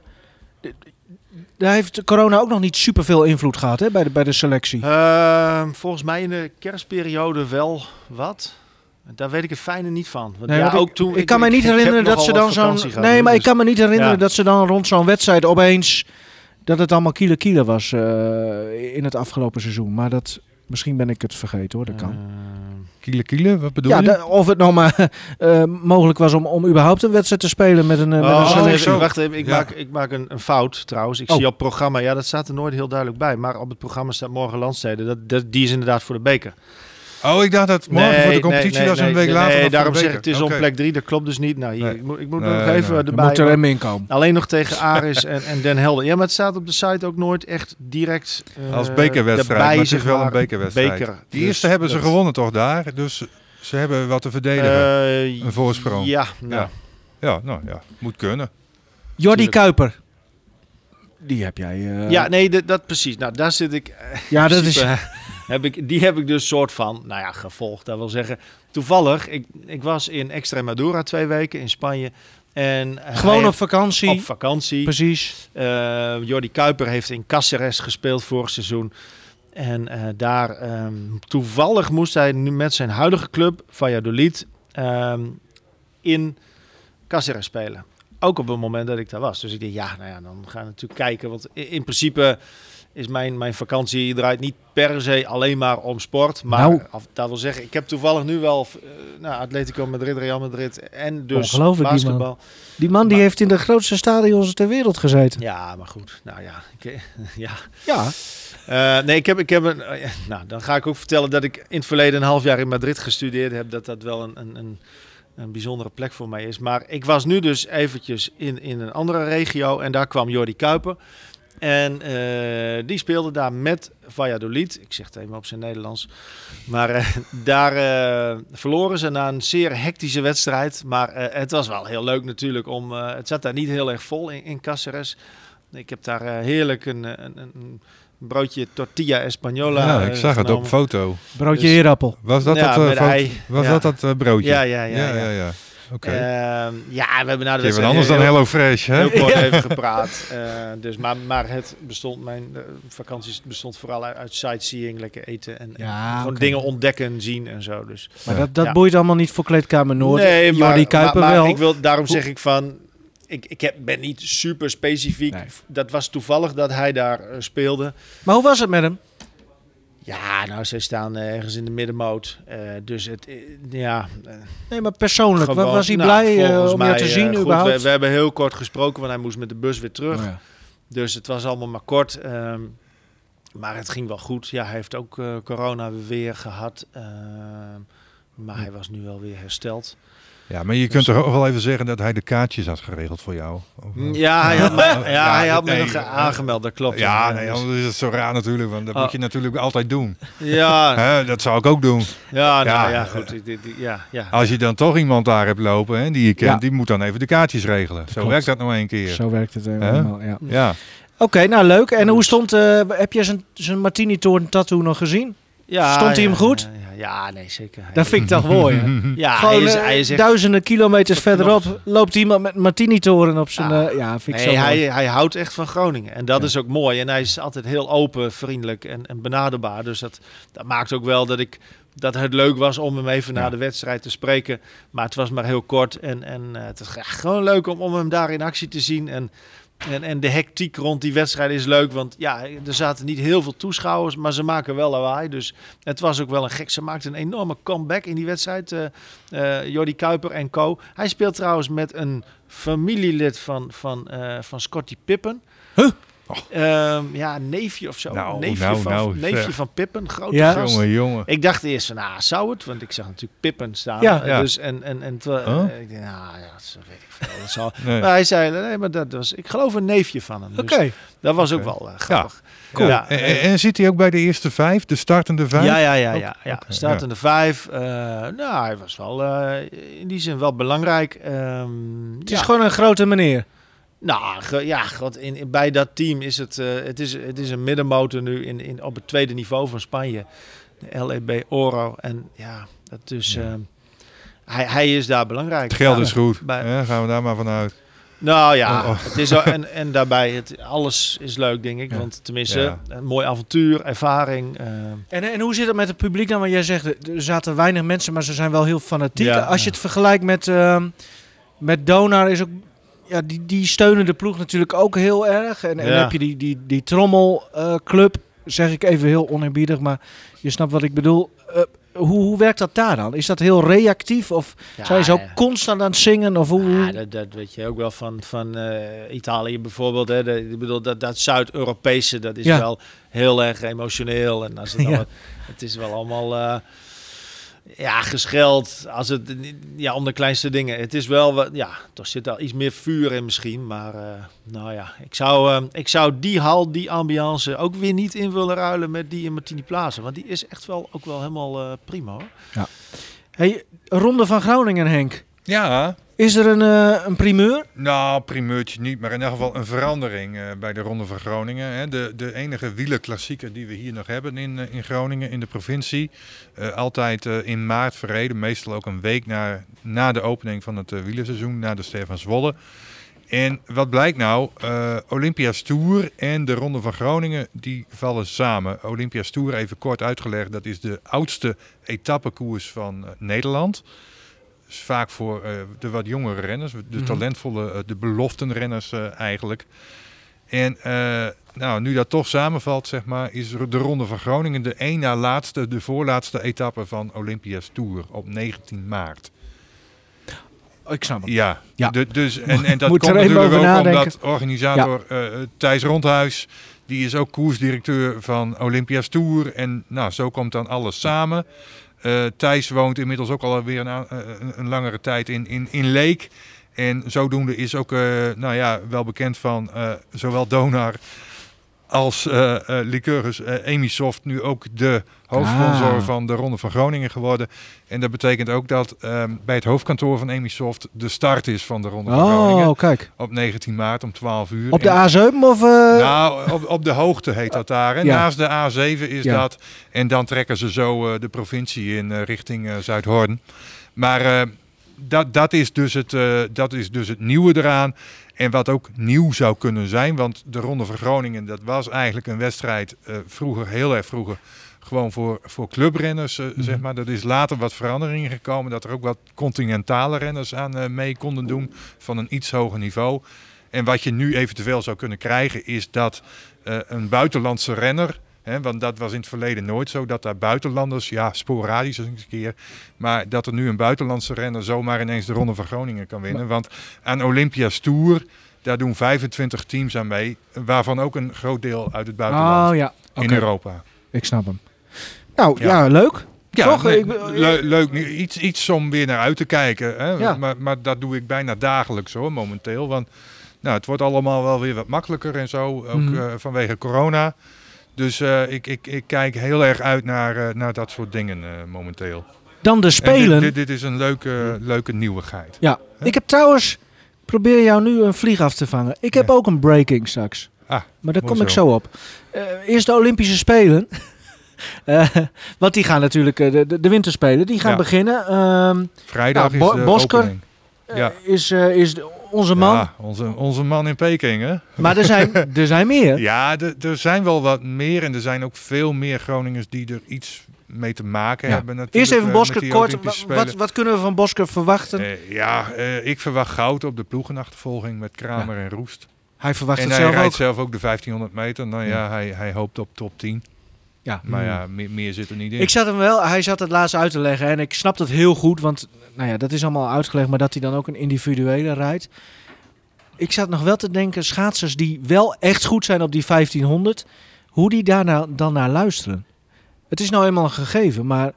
daar heeft corona ook nog niet superveel invloed gehad, hè? Bij de, bij de selectie. Ehm, volgens mij in de kerstperiode wel wat. Daar weet ik het fijne niet van. Want Nee, ja, ook ik, toen, ik kan me niet herinneren dat ze dan zo'n... Nee, maar ik dus- kan me niet herinneren ja. dat ze dan rond zo'n wedstrijd opeens... dat het allemaal kiele kiele was eh, in het afgelopen seizoen. Maar dat... Misschien ben ik het vergeten hoor, dat kan. Ehm, Kiele kiele, wat bedoel Ja, je? of het nog maar eh, mogelijk was om, om überhaupt een wedstrijd te spelen met een, met Oh, een even, wacht even. Ik, Ja. maak, ik maak een, een fout trouwens. Ik Oh. zie op het programma, ja, dat staat er nooit heel duidelijk bij. Maar op het programma staat morgen Landsteden. Dat, dat, die is inderdaad voor de beker. Oh, ik dacht dat morgen voor de competitie nee, was en een week nee, later. Nee, daarom zeg ik, het is Oké. om plek 3. Dat klopt dus niet. Nou, hier, Nee. ik moet, ik moet Nee, nog nee. even Je Je erbij. moet er in komen. Alleen nog tegen Aris en, en Den Helder. Ja, maar het staat op de site ook nooit echt direct eh, Als bekerwedstrijd, erbij, maar het is zeg wel een bekerwedstrijd. Beker. Die Dus eerste hebben ze dat- gewonnen toch daar? Dus ze hebben wat te verdedigen. Eh, Een voorsprong. Ja, nou, Ja. ja, nou ja, moet kunnen. Jordi Tuurlijk. Kuiper. Die heb jij. eh, ja nee, dat, dat precies. Nou, daar zit ik. ja, dat is. Heb ik, die heb ik dus soort van, nou ja, gevolgd. Dat wil zeggen, toevallig, ik, ik was in Extremadura twee weken in Spanje. En Gewoon op vakantie. op vakantie. Precies. Eh Jordi Kuiper heeft in Cáceres gespeeld vorig seizoen. En eh, daar ehm, toevallig moest hij nu met zijn huidige club, Valladolid, ehm, in Cáceres spelen. Ook op het moment dat ik daar was. Dus ik dacht, ja, nou ja, dan gaan we natuurlijk kijken. Want in principe is mijn, mijn vakantie draait niet per se alleen maar om sport. Maar Nou. af, dat wil zeggen, ik heb toevallig nu wel eh, nou, Atletico Madrid, Real Madrid en dus Ongelooflijk, die man. basketbal. Die man die heeft in de grootste stadions ter wereld gezeten. Ja, maar goed. Nou ja, ik, ja. Ja. Eh, nee, ik heb, ik heb een. eh, nou, dan ga ik ook vertellen dat ik in het verleden een half jaar in Madrid gestudeerd heb. Dat dat wel een, een, een, een bijzondere plek voor mij is. Maar ik was nu dus eventjes in, in een andere regio en daar kwam Jordi Kuiper. En eh, die speelde daar met Valladolid. Ik zeg het even op zijn Nederlands. Maar eh, daar eh, verloren ze na een zeer hectische wedstrijd. Maar eh, het was wel heel leuk natuurlijk. Om, eh, het zat daar niet heel erg vol in, in Cáceres. Ik heb daar heerlijk een, een, een, broodje tortilla española ja, ik zag het op foto. Broodje Dus- heerappel. Was dat Ja, dat, eh, met foto- ei. was Ja. dat, dat eh, broodje? Ja, ja, ja. ja, ja. Ja, ja. Oké. Ehm, ja, we hebben de Even wedstrijd anders dan heel- Hello Fresh, hè? Heel kort even gepraat. Eh, dus, maar, maar het bestond, mijn eh, vakanties bestond vooral uit, uit sightseeing, lekker eten en, en Ja, gewoon dingen ontdekken, zien en zo. Dus. Maar dat, dat Ja. boeit allemaal niet voor Kleedkamer Noord. nee, maar, Jordi Kuiper maar, maar wel. ik wil, daarom zeg ik van, ik, ik heb, ben niet super specifiek. Nee. Dat was toevallig dat hij daar eh, speelde. Maar hoe was het met hem? Ja, nou, ze staan eh, ergens in de middenmoot. Eh, dus het, eh, ja, Nee, maar persoonlijk. gewoon- was hij nou, blij om mij, te zien goed, überhaupt? We, we hebben heel kort gesproken, want hij moest met de bus weer terug. Oh ja. Dus het was allemaal maar kort. Ehm, maar het ging wel goed. Ja, hij heeft ook eh, corona weer gehad. Uh, maar hij was nu wel weer hersteld. Ja, maar je kunt toch ook wel even zeggen dat hij de kaartjes had geregeld voor jou? Mm, ja, hij had, me, ja, hij had me nog aangemeld, dat klopt. Ja, nee, anders is het zo raar natuurlijk, want dat moet je natuurlijk altijd doen. Ja. Hè, dat zou ik ook doen. Ja, nou, ja, goed. Ja, ja. Als je dan toch iemand daar hebt lopen hè, die je kent, die moet dan even de kaartjes regelen. Zo klopt. werkt dat nog een keer. Zo werkt het helemaal, ja. ja. Oké, nou leuk. En hoe stond, uh, heb je zijn Martini-toren tattoo nog gezien? Ja, Stond hij hem goed? Ja, ja, nee, zeker. Dat vind ik toch mooi. ja, Gewoon hij is, uh, hij is echt... duizenden kilometers verderop loopt iemand met Martini-toren op zijn... Ja. Uh, ja, vind ik nee, zo hij, mooi. hij houdt echt van Groningen. En dat Ja. is ook mooi. En hij is altijd heel open, vriendelijk en, en benaderbaar. Dus dat, dat maakt ook wel dat ik dat het leuk was om hem even Ja. na de wedstrijd te spreken. Maar het was maar heel kort. En, en het was echt gewoon leuk om, om hem daar in actie te zien. En, en, en de hectiek rond die wedstrijd is leuk. Want ja, er zaten niet heel veel toeschouwers, maar ze maken wel lawaai. Dus het was ook wel een gek. Ze maakten een enorme comeback in die wedstrijd. Uh, uh, Jordi Kuiper en co. Hij speelt trouwens met een familielid van, van, uh, van Scotty Pippen. Huh? Oh. Um, ja, neefje of zo. Nou, neefje, nou, van, nou, neefje van Pippen, grote Ja. gast. Jongen, jongen. Ik dacht eerst van, nou, zou het? Want ik zag natuurlijk Pippen staan. Ja. Ja. Dus en, en, en Huh? uh, ik dacht, nou ja, dat weet ik veel. Dat zal. Nee. Maar hij zei, nee, maar dat was, ik geloof een neefje van hem. Oké. Dus dat was ook Oké. wel uh, grappig. Cool. Ja, en, en, en zit hij ook bij de eerste vijf, de startende vijf? Ja, ja, ja, ja. ja. oké, Startende vijf. Uh, nou, hij was wel uh, in die zin wel belangrijk. Um, Het is gewoon een grote meneer. Nou, ge, ja, god, in, in, bij dat team is het, uh, het, is, het is een middenmotor nu in, in, op het tweede niveau van Spanje. De LEB Oro. En ja, dat dus, Ja. uh, hij, hij is daar belangrijk. Het geld is goed. bij- gaan we daar maar vanuit. Nou ja, Oh, oh. Het is, en, en daarbij, het, alles is leuk, denk ik. Ja. Want tenminste, Ja. een mooi avontuur, ervaring. uh, En, en hoe zit het met het publiek dan? Want jij zegt, er zaten weinig mensen, maar ze zijn wel heel fanatiek. Ja. Als je het vergelijkt met, ehm, met Donar, is ook... Ja, die, die steunen de ploeg natuurlijk ook heel erg. En, en Ja. heb je die, die, die trommelclub, zeg ik even heel oneerbiedig, maar je snapt wat ik bedoel. Eh, hoe, hoe werkt dat daar dan? Is dat heel reactief? Of ja, zijn ze ook ja. constant aan het zingen? Of hoe, Ja, dat, dat weet je ook wel van, van eh, Italië bijvoorbeeld. Hè. De, ik bedoel, dat, dat Zuid-Europese, dat is wel heel erg emotioneel. En als het, wat- het is wel allemaal eh, ja, gescheld als het, ja, om de kleinste dingen. Het is wel, wat, ja, er zit al iets meer vuur in misschien. Maar eh, nou ja, ik zou, eh, ik zou die hal, die ambiance ook weer niet in willen ruilen met die in Martini Plaza. Want die is echt wel, ook wel helemaal eh, prima hoor. Hey, Ronde van Groningen, Henk. Ja, Is er een, eh, een primeur? nou, primeurtje niet, maar in ieder geval een verandering eh, bij de Ronde van Groningen. Hè. De, de enige wielerklassieker die we hier nog hebben in, eh, in Groningen, in de provincie. Altijd in maart verreden, meestal ook een week na, na de opening van het wielerseizoen, na de Ster van Zwolle. En wat blijkt nou? Uh, Olympia's Tour en de Ronde van Groningen die vallen samen. Olympia's Tour, even kort uitgelegd, dat is de oudste etappekoers van Nederland. Dus vaak voor uh, de wat jongere renners, de Mhm. talentvolle, uh, de beloftenrenners uh, eigenlijk. En uh, nou, nu dat toch samenvalt, zeg maar, is de Ronde van Groningen de één na laatste, de voorlaatste etappe van Olympia's Tour op 19 maart. Oh, ik snap het. Ja, Ja. De, dus, en, en dat Moet komt natuurlijk ook nadenken. omdat organisator ja. uh, Thijs Rondhuis, die is ook koersdirecteur van Olympia's Tour. En nou, zo komt dan alles samen. Uh, Thijs woont inmiddels ook alweer een, uh, een, een langere tijd in, in, in Leek. En zodoende is ook uh, nou ja, wel bekend van zowel Donar als uh, uh, Lycurgus uh, Emisoft nu ook de hoofdsponsor ah. van de Ronde van Groningen geworden. En dat betekent ook dat um, bij het hoofdkantoor van Emisoft de start is van de Ronde van oh, Groningen. kijk. Op 19 maart om 12 uur. Op de En- A7 of... eh, nou, op, op de hoogte heet dat daar. En Ja. naast de A7 is Ja. dat. En dan trekken ze zo eh, de provincie in eh, richting eh, Zuidhoorn. Maar eh, dat, dat, is dus het, eh, dat is dus het nieuwe eraan. En wat ook nieuw zou kunnen zijn. Want de Ronde van Groningen, dat was eigenlijk een wedstrijd eh, vroeger, heel erg vroeger. Gewoon voor, voor clubrenners, eh, zeg maar. Er is later wat veranderingen gekomen. Dat er ook wat continentale renners aan mee konden doen. Van een iets hoger niveau. En wat je nu eventueel zou kunnen krijgen is dat een buitenlandse renner. Want dat was in het verleden nooit zo. Dat daar buitenlanders, ja, sporadisch eens een keer. Maar dat er nu een buitenlandse renner zomaar ineens de Ronde van Groningen kan winnen. Want aan Olympia's Tour, Daar doen 25 teams aan mee, waarvan ook een groot deel uit het buitenland Oh ja, in. Europa. Ik snap hem. Nou, ja, Ja. leuk. Ja, Toch? nee, Ik ben- le- leuk. Iets, iets om weer naar uit te kijken. Hè? Ja. Maar, maar dat doe ik bijna dagelijks hoor, momenteel. Want nou, het wordt allemaal wel weer wat makkelijker en zo. Ook Mhm. eh, vanwege corona. Dus eh, ik, ik, ik kijk heel erg uit naar, eh, naar dat soort dingen eh, momenteel. Dan de En Spelen. Dit, dit, dit is een leuke, leuke nieuwigheid. Ja, ik heb trouwens, probeer jou nu een vlieg af te vangen. Ik heb Ja. ook een breaking straks. Ah, Maar daar kom ik zo. op. Eerst de Olympische Spelen. Want die gaan natuurlijk, de, de, de winterspelen, die gaan Ja. beginnen. Ehm, Vrijdag Nou, Bo- is de Bosker, opening. Ja. is, is de- onze man. Ja, onze, onze man in Peking hè? Maar er zijn, er zijn meer. Ja, er- er zijn wel wat meer en er zijn ook veel meer Groningers die er iets mee te maken Ja. hebben. Natuurlijk, Eerst even eh, Bosker kort. Wat, wat kunnen we van Bosker verwachten? Eh, ja, eh, ik verwacht goud op de ploegenachtervolging met Kramer en Roest. hij verwacht en het hij zelf rijdt ook. zelf ook de 1500 meter. Nou ja, Ja. Hij, hij hoopt op top 10. Ja. Maar ja, meer, meer zit er niet in. Ik zat hem wel, hij zat het laatst uit te leggen en ik snap dat heel goed, want nou ja, dat is allemaal uitgelegd, maar dat hij dan ook een individuele rijdt. Ik zat nog wel te denken, schaatsers die wel echt goed zijn op die 1500, hoe die daar nou, dan naar luisteren. Het is nou eenmaal een gegeven, maar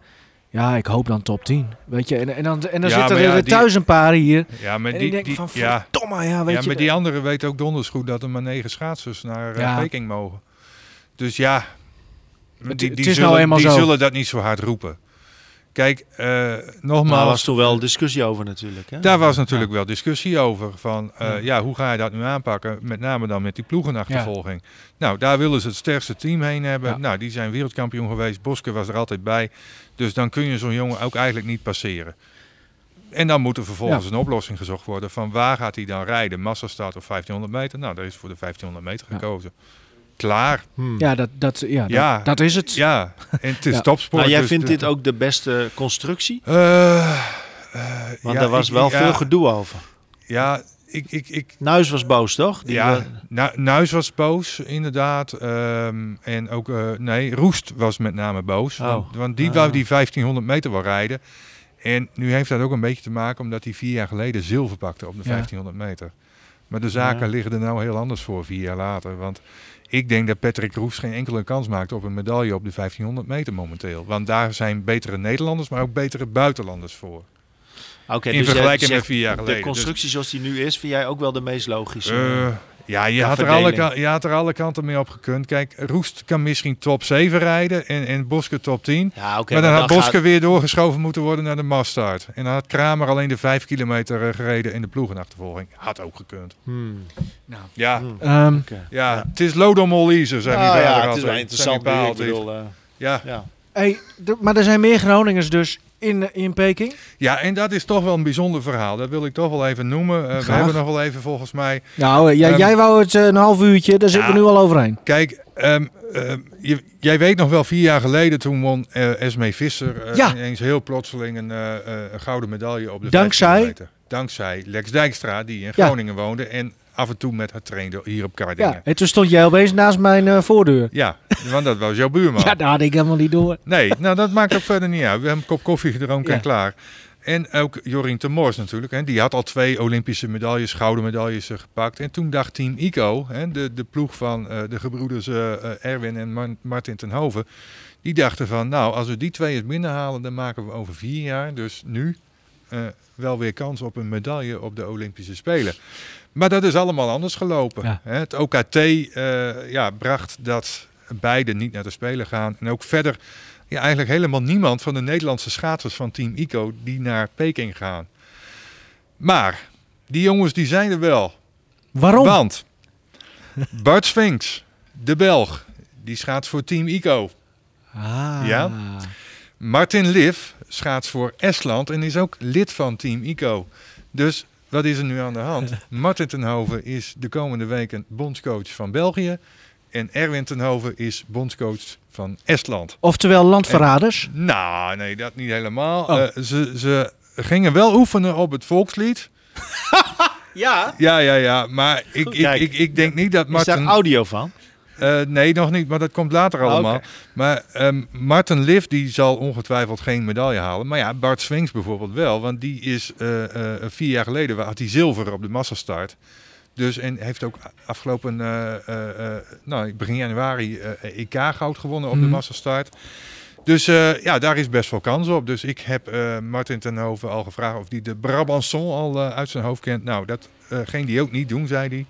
ja, ik hoop dan top 10. Weet je, en, en dan, en dan Ja, zitten er ja, thuis een paar hier. ja, maar die, van, ja, verdomme, ja, weet ja, je. maar die anderen weten ook donders goed dat er maar negen schaatsers naar eh, Ja. Peking mogen. Dus ja, Het- die, het is nou zullen, eenmaal die zo. zullen dat niet zo hard roepen. Kijk, eh, Maar nogmaals, daar was toen wel discussie over natuurlijk. Hè? Daar was natuurlijk wel discussie over. Van eh, Ja. ja. hoe ga je dat nu aanpakken? Met name dan met die ploegenachtervolging. Nou, daar willen ze het sterkste team heen hebben. Ja. Nou, die zijn wereldkampioen geweest. Boske was er altijd bij. Dus dan kun je zo'n jongen ook eigenlijk niet passeren. En dan moet er vervolgens een oplossing gezocht worden van waar gaat hij dan rijden? Massastart of 1500 meter? Nou, daar is voor de 1500 meter Ja. gekozen. Klaar. Hmm. Ja, dat, dat, ja, Ja. Dat, dat is het. Ja, en het is Ja. topsport. Maar jij dus vindt de- dit ook de beste constructie? Eh, eh, Want ja, daar was ik- wel ja, veel gedoe over. Ja, ik, ik, ik, Nuis was boos, toch? Die, ja, eh, Nu- Nuis was boos, inderdaad. Ehm, en ook, eh, nee, Roest was met name boos. Oh. Want, want die Ah. wou die 1500 meter wel rijden. En nu heeft dat ook een beetje te maken omdat hij vier jaar geleden zilver pakte op de Ja. 1500 meter. Maar de zaken Ja. liggen er nou heel anders voor vier jaar later. Want ik denk dat Patrick Roest geen enkele kans maakt op een medaille op de 1500 meter momenteel. Want daar zijn betere Nederlanders, maar ook betere buitenlanders voor. Oké, in dus vergelijking met vier jaar geleden. De Dus- constructie zoals die nu is, vind jij ook wel de meest logische? Eh, ja, je had, er alle, je had er alle kanten mee op gekund. Kijk, Roest kan misschien top 7 rijden en, en Boske top 10. ja, oké. maar dan had Boske gaat- weer doorgeschoven moeten worden naar de maststart. En dan had Kramer alleen de 5 kilometer eh, gereden in de ploegenachtervolging. Had ook gekund. Hmm, Nou, Ja, hmm, ehm, ja, het is Lodomolise, zei Nou vader ja, het is wel interessant. Ik bedoel, eh, Ja. ja. hey, maar er zijn meer Groningers dus in, eh, in Peking. ja, en dat is toch wel een bijzonder verhaal. Dat wil ik toch wel even noemen. Eh, we hebben nog wel even volgens mij Nou, eh, ja, Ehm, jij wou het een half uurtje, daar zitten we nu al overheen. Kijk, ehm, ehm, je, jij weet nog wel, vier jaar geleden toen won Esmee Visser Ja. ineens heel plotseling een, gouden medaille op de Dankzij? 15 meter. Dankzij Lex Dijkstra, die in. Groningen woonde en af en toe met haar trainde hier op Kardingen. Ja, Ja. en toen stond jij opeens naast mijn eh, voordeur. want dat was jouw buurman. Ja, daar had ik helemaal niet door. Nee, nou dat maakt ook verder niet uit. We hebben een kop koffie gedronken Ja. en klaar. En ook Jorien Temors natuurlijk. Hè, die had al twee Olympische medailles, gouden medailles eh, gepakt. En toen dacht Team ICO, hè, de, de ploeg van eh, de gebroeders Erwin en Mar- Martin ten Hoven. Die dachten van, nou als we die twee eens binnenhalen, dan maken we over vier jaar, dus nu, wel weer kans op een medaille op de Olympische Spelen. Maar dat is allemaal anders gelopen. Ja. Het OKT eh, ja, bracht dat beide niet naar de Spelen gaan. En ook verder ja, eigenlijk helemaal niemand van de Nederlandse schaatsers van Team ICO die naar Peking gaan. Maar die jongens die zijn er wel. Waarom? Want Bart Sphinx, de Belg, die schaats voor Team ICO. Ah. Ja? Martin Liv schaats voor Estland en is ook lid van Team ICO. Dus wat is er nu aan de hand? Martin Tenhoven is de komende weken bondscoach van België. En Erwin Tenhoven is bondscoach van Estland. Oftewel landverraders. Nou, nee, dat niet helemaal. Oh. Eh, ze, ze gingen wel oefenen op het volkslied. Ja. Ja, ja, ja. Maar ik, ik, ik, ik denk niet dat Is daar Martin... audio van? Eh, nee, nog niet, maar dat komt later allemaal. oké. Maar ehm, Martin Liv die zal ongetwijfeld geen medaille halen. Maar ja, Bart Swings bijvoorbeeld wel. Want die is eh, eh, vier jaar geleden had hij zilver op de massastart. Dus en heeft ook afgelopen nou, begin januari EK goud gewonnen op de Mhm. massastart. Dus ja, daar is best wel kans op. Dus ik heb eh, Martin Tenhoven al gevraagd of hij de Brabançon al uit zijn hoofd kent. Nou, dat ging die ook niet doen, zei hij.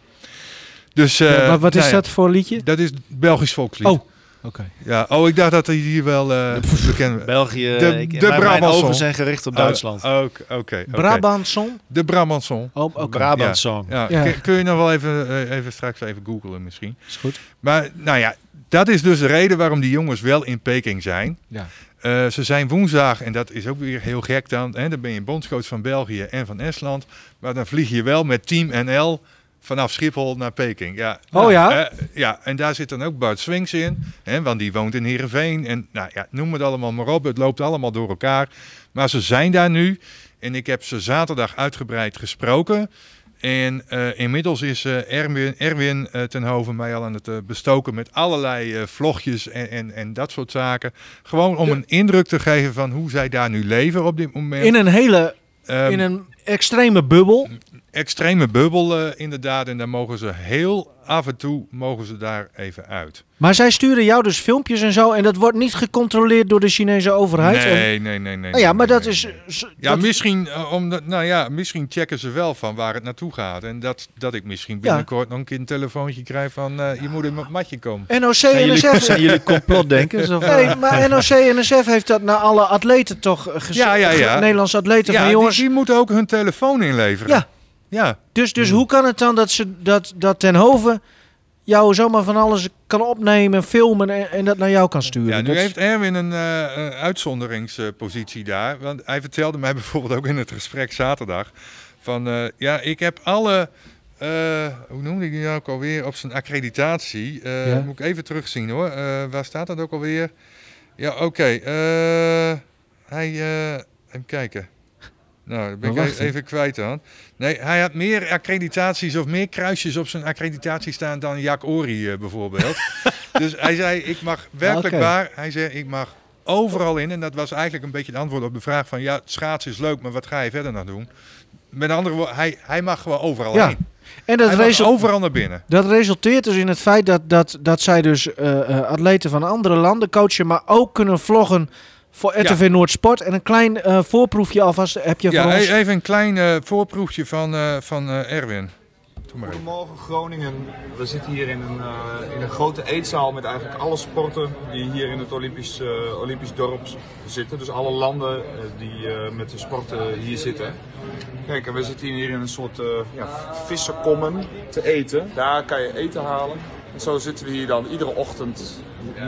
Dus, eh, Ja, wat wat is nou ja, dat voor liedje? Dat is Belgisch volkslied. Oh, oké. Ja, oh, ik dacht dat hij hier wel eh bekend België, De- ik, de mijn, mijn Brabançon. ogen zijn gericht op Duitsland. Oh, Oké, oké. oké. Brabantsong? De Brabançon. Oh, song. Ja, Ja. Kun, kun je nog wel even, eh, even straks even googlen misschien. Is goed. Maar nou ja, dat is dus de reden waarom die jongens wel in Peking zijn. Ja. Eh, ze zijn woensdag, en dat is ook weer heel gek dan. Hè, dan ben je bondscoach van België en van Estland. Maar dan vlieg je wel met Team NL vanaf Schiphol naar Peking. Ja, Oh ja? eh, ja, en daar zit dan ook Bart Swings in. Hè, want die woont in Heerenveen. En nou ja, noem het allemaal maar op. Het loopt allemaal door elkaar. Maar ze zijn daar nu. En ik heb ze zaterdag uitgebreid gesproken. En eh, inmiddels is eh, Erwin, Erwin Tenhoven mij al aan het bestoken met allerlei vlogjes en, en, en dat soort zaken. Gewoon om een indruk te geven van hoe zij daar nu leven op dit moment. In een hele, Ehm, in een extreme bubbel. Extreme bubbel eh, inderdaad. En daar mogen ze heel af en toe mogen ze daar even uit. Maar zij sturen jou dus filmpjes en zo. En dat wordt niet gecontroleerd door de Chinese overheid. En- Nee, nee, nee, nee. Nou ja, nee, maar nee, dat nee, is... nee. z- Ja, dat- misschien, eh, omdat, nou ja, misschien checken ze wel van waar het naartoe gaat. En dat, dat ik misschien binnenkort nog een keer een telefoontje krijg van eh, je moet in mijn matje komen. NOC, Zijn jullie, NSF... zijn jullie complotdenkers? Of, Nee, maar NOC en NSF heeft dat naar alle atleten toch gezegd. Ja, ja, ja. Nederlandse atleten Ja, van die, jongens. die moeten ook hun telefoon inleveren. Ja. Ja, Dus, dus Hmm. hoe kan het dan dat, ze, dat, dat Ten Hoven jou zomaar van alles kan opnemen, filmen en, en dat naar jou kan sturen? Ja, nu Dat heeft Erwin een eh, een uitzonderingspositie daar. Want hij vertelde mij bijvoorbeeld ook in het gesprek zaterdag. Van eh, ja, ik heb alle. eh, hoe noemde ik die nou ook alweer? Op zijn accreditatie. Eh, Ja. Moet ik even terugzien hoor. Eh, waar staat dat ook alweer? Ja, oké. eh, hij. eh, even kijken. Nou, dat ben Maar ik e- even kwijt dan. Nee, hij had meer accreditaties of meer kruisjes op zijn accreditatie staan dan Jack Ori eh, bijvoorbeeld. dus hij zei, ik mag werkelijk waar, hij zei, ik mag overal in. En dat was eigenlijk een beetje het antwoord op de vraag van, ja, schaatsen is leuk, maar wat ga je verder nog doen? Met andere woorden, hij, hij mag gewoon overal Ja, heen. en dat, overal naar binnen. dat resulteert dus in het feit dat, dat, dat zij dus eh, eh, atleten van andere landen coachen, maar ook kunnen vloggen voor RTV Noord Sport. En een klein eh, voorproefje alvast heb je Ja, voor ons. e- even een klein eh, voorproefje van, eh, van eh, Erwin. Goedemorgen Groningen. We zitten hier in een, eh, in een grote eetzaal met eigenlijk alle sporten die hier in het Olympisch, eh, Olympisch dorp zitten. Dus alle landen die eh, met de sporten hier zitten. Kijk, en we zitten hier in een soort eh ja, vissenkommen te eten. Daar kan je eten halen. En zo zitten we hier dan iedere ochtend,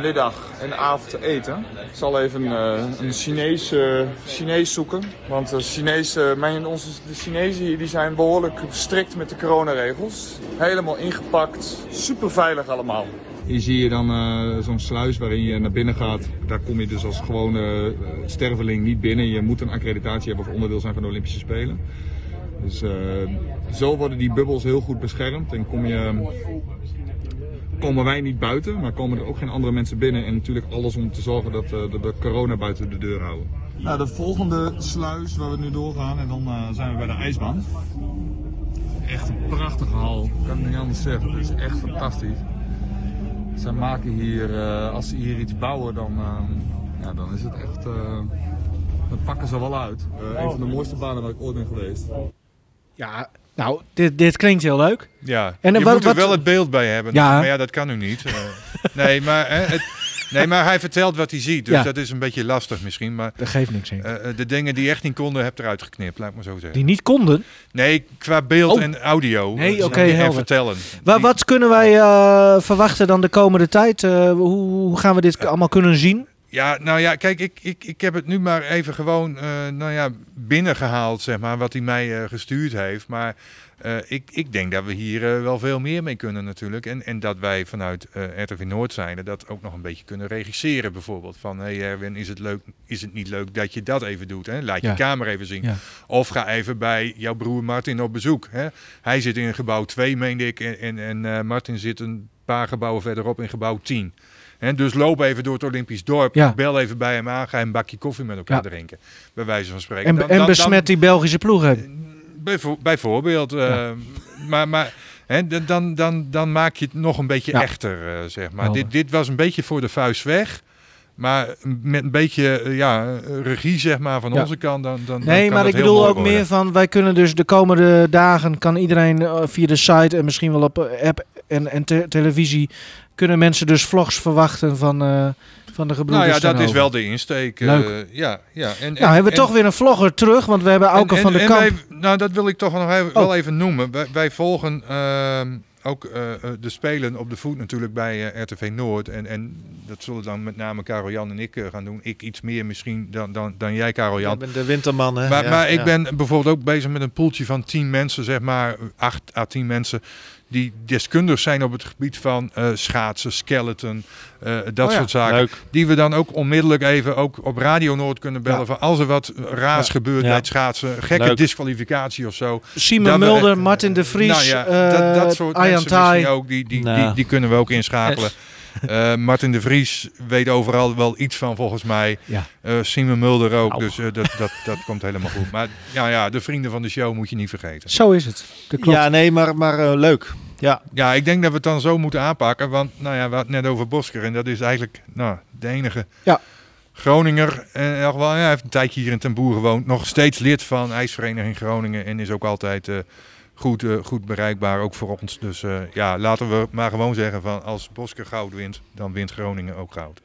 middag en avond te eten. Ik zal even eh, een Chinees, Chinees zoeken. Want de Chinezen, mijn, onze, de Chinezen die zijn behoorlijk strikt met de coronaregels. Helemaal ingepakt, super veilig allemaal. Hier zie je dan eh, zo'n sluis waarin je naar binnen gaat. Daar kom je dus als gewone sterveling niet binnen. Je moet een accreditatie hebben of onderdeel zijn van de Olympische Spelen. Dus zo worden die bubbels heel goed beschermd en kom je, komen wij niet buiten, maar komen er ook geen andere mensen binnen. En natuurlijk alles om te zorgen dat, eh, dat we corona buiten de deur houden. Nou, de volgende sluis waar we nu doorgaan en dan eh, zijn we bij de ijsbaan. Echt een prachtige hal, ik kan het niet anders zeggen. Het is echt fantastisch. Zij maken hier, eh, als ze hier iets bouwen, dan, eh, ja, dan is het echt. eh, dan pakken ze wel uit. Eh, een van de mooiste banen waar ik ooit ben geweest. Ja, nou, dit, dit klinkt heel leuk. Ja, En, je wat- moet er wat- wel het beeld bij hebben. Ja. Maar ja, dat kan nu niet. Eh, nee, maar, hè, het, nee, maar hij vertelt wat hij ziet. Dus Ja. dat is een beetje lastig misschien. Maar Dat geeft niks in. eh, de dingen die echt niet konden, heb eruit geknipt, laat ik maar zo zeggen. Die niet konden. Nee, qua beeld Oh. en audio. Nee, oké, en helder. vertellen. Wa- Die- wat kunnen wij verwachten dan de komende tijd? Hoe, hoe gaan we dit allemaal kunnen zien? Ja, nou ja, kijk, ik, ik, ik heb het nu maar even gewoon eh, nou ja, binnengehaald, zeg maar, wat hij mij eh, gestuurd heeft. Maar eh, ik, ik denk dat we hier wel veel meer mee kunnen natuurlijk. En, en dat wij vanuit eh RTV Noord zijn, dat ook nog een beetje kunnen regisseren bijvoorbeeld. Van, hé hey Erwin, is het, leuk, is het niet leuk dat je dat even doet? Hè? Laat je Ja. kamer even zien. Ja. Of ga even bij jouw broer Martin op bezoek. Hè? Hij zit in gebouw 2, meende ik, en, en, en Martin zit een paar gebouwen verderop in gebouw 10. Hè, dus loop even door het Olympisch dorp. Ja. Bel even bij hem aan. Ga een bakje koffie met elkaar Ja. drinken. Bij wijze van spreken. En, Dan- en dan- besmet die Belgische ploeg. bijvo- bijvoorbeeld. eh, maar maar dan, dan, dan maak je het nog een beetje Ja. echter, eh, zeg maar. Dit, dit was een beetje voor de vuist weg. Maar met een beetje eh, ja, eh, regie zeg maar, van Ja. onze kant. Dan, dan, Nee, kan maar ik bedoel ook worden. meer van, wij kunnen dus de komende dagen, kan iedereen eh, via de site en misschien wel op eh, app en, en te- televisie, kunnen mensen dus vlogs verwachten van, eh, van de gebroeders Nou ja, dat is wel de insteek. eh, Leuk. ja, ja. En, Nou, hebben we toch weer een vlogger terug, want we hebben Auke van de Kamp. wij- nou, dat wil ik toch nog even, Oh. wel even noemen. Wij, wij volgen ehm, ook eh, de Spelen op de voet natuurlijk bij RTV Noord. En, en dat zullen dan met name Karel Jan en ik gaan doen. Ik iets meer misschien dan, dan, dan jij, Karel Jan. bent de winterman, hè? Maar, Ja, maar ik ben bijvoorbeeld ook bezig met een poeltje van 10 mensen, zeg maar 8 à 10 mensen, die deskundig zijn op het gebied van eh, schaatsen, skeleton, eh, dat Oh ja, soort zaken. Leuk. Die we dan ook onmiddellijk even ook op Radio Noord kunnen bellen. Ja. Van als er wat raars Ja. gebeurt Ja. bij het schaatsen, gekke Leuk. disqualificatie of zo. Simon Mulder, Martin de Vries, nou ja, eh, dat, dat soort Arjan mensen ook, die, die, Nou. die, die kunnen we ook inschakelen. Eh, Martin de Vries weet overal wel iets van volgens mij. Ja. Eh, Simon Mulder ook, dus eh, dat, dat, dat komt helemaal goed. Maar ja, ja, de vrienden van de show moet je niet vergeten. Zo is het. Dat klopt. Ja, nee, maar, maar leuk. Ja, Ja, ik denk dat we het dan zo moeten aanpakken. Want nou ja, we hadden het net over Bosker. En dat is eigenlijk nou, de enige Ja. Groninger. En ja, hij heeft een tijdje hier in Ten Boer gewoond. Nog steeds lid van IJsvereniging Groningen. En is ook altijd eh, goed, eh, goed bereikbaar, ook voor ons. Dus eh, ja, laten we maar gewoon zeggen van als Bosker goud wint, dan wint Groningen ook goud.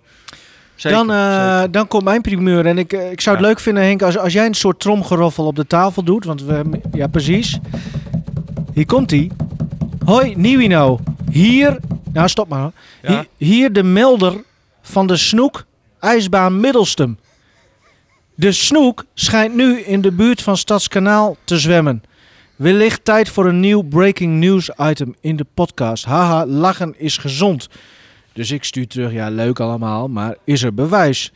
zeker. dan, eh, dan komt mijn primeur. En ik, ik zou het Ja. leuk vinden, Henk, als, als jij een soort tromgeroffel op de tafel doet. Want we hebben- ja, precies. Hier komt hij. Hoi, Nieuwino. Hier, nou stop maar. Ja. Hier, hier de melder van de Snoek IJsbaan Middelstum. De Snoek schijnt nu in de buurt van Stadskanaal te zwemmen. Wellicht tijd voor een nieuw breaking news item in de podcast. Haha, lachen is gezond. Dus ik stuur terug, ja leuk allemaal, maar is er bewijs?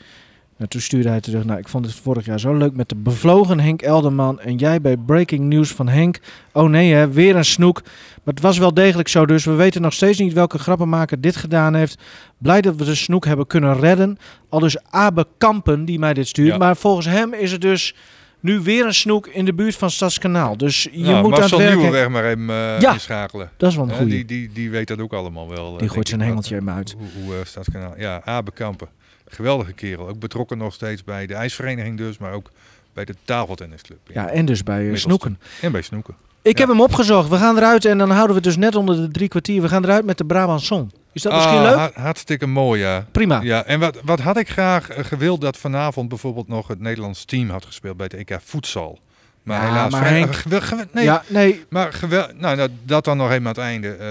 Nou, toen stuurde hij terug, nou ik vond het vorig jaar zo leuk met de bevlogen Henk Elderman en jij bij Breaking News van Henk. Oh nee hè, weer een snoek. Maar het was wel degelijk zo, dus we weten nog steeds niet welke grappenmaker dit gedaan heeft. Blij dat we de snoek hebben kunnen redden. Al dus Abe Kampen die mij dit stuurt. Ja. Maar volgens hem is het dus nu weer een snoek in de buurt van Stadskanaal. Dus je nou, moet aan het Marcel werk. Nieuwenweg maar even eh, Ja. inschakelen. Dat is wel een goeie. die, die, die weet dat ook allemaal wel. eh, Die gooit zijn hengeltje me uit. Hoe, hoe eh, Stadskanaal. Ja, Abe Kampen. Geweldige kerel. Ook betrokken nog steeds bij de ijsvereniging dus, maar ook bij de tafeltennisclub. Ja, en dus bij snoeken. En bij snoeken. Ik heb hem opgezocht. We gaan eruit en dan houden we dus net onder de drie kwartier. We gaan eruit met de Brabant Song. Is dat misschien Ah, leuk? ha- hartstikke mooi, ja. Prima. Ja, en wat, wat had ik graag eh, gewild dat vanavond bijvoorbeeld nog het Nederlands team had gespeeld bij het EK voedsel. Maar Ja, helaas, maar vrij- Henk- nee, Ja, nee. maar gewel, nou, dat dan nog even aan het einde. Eh,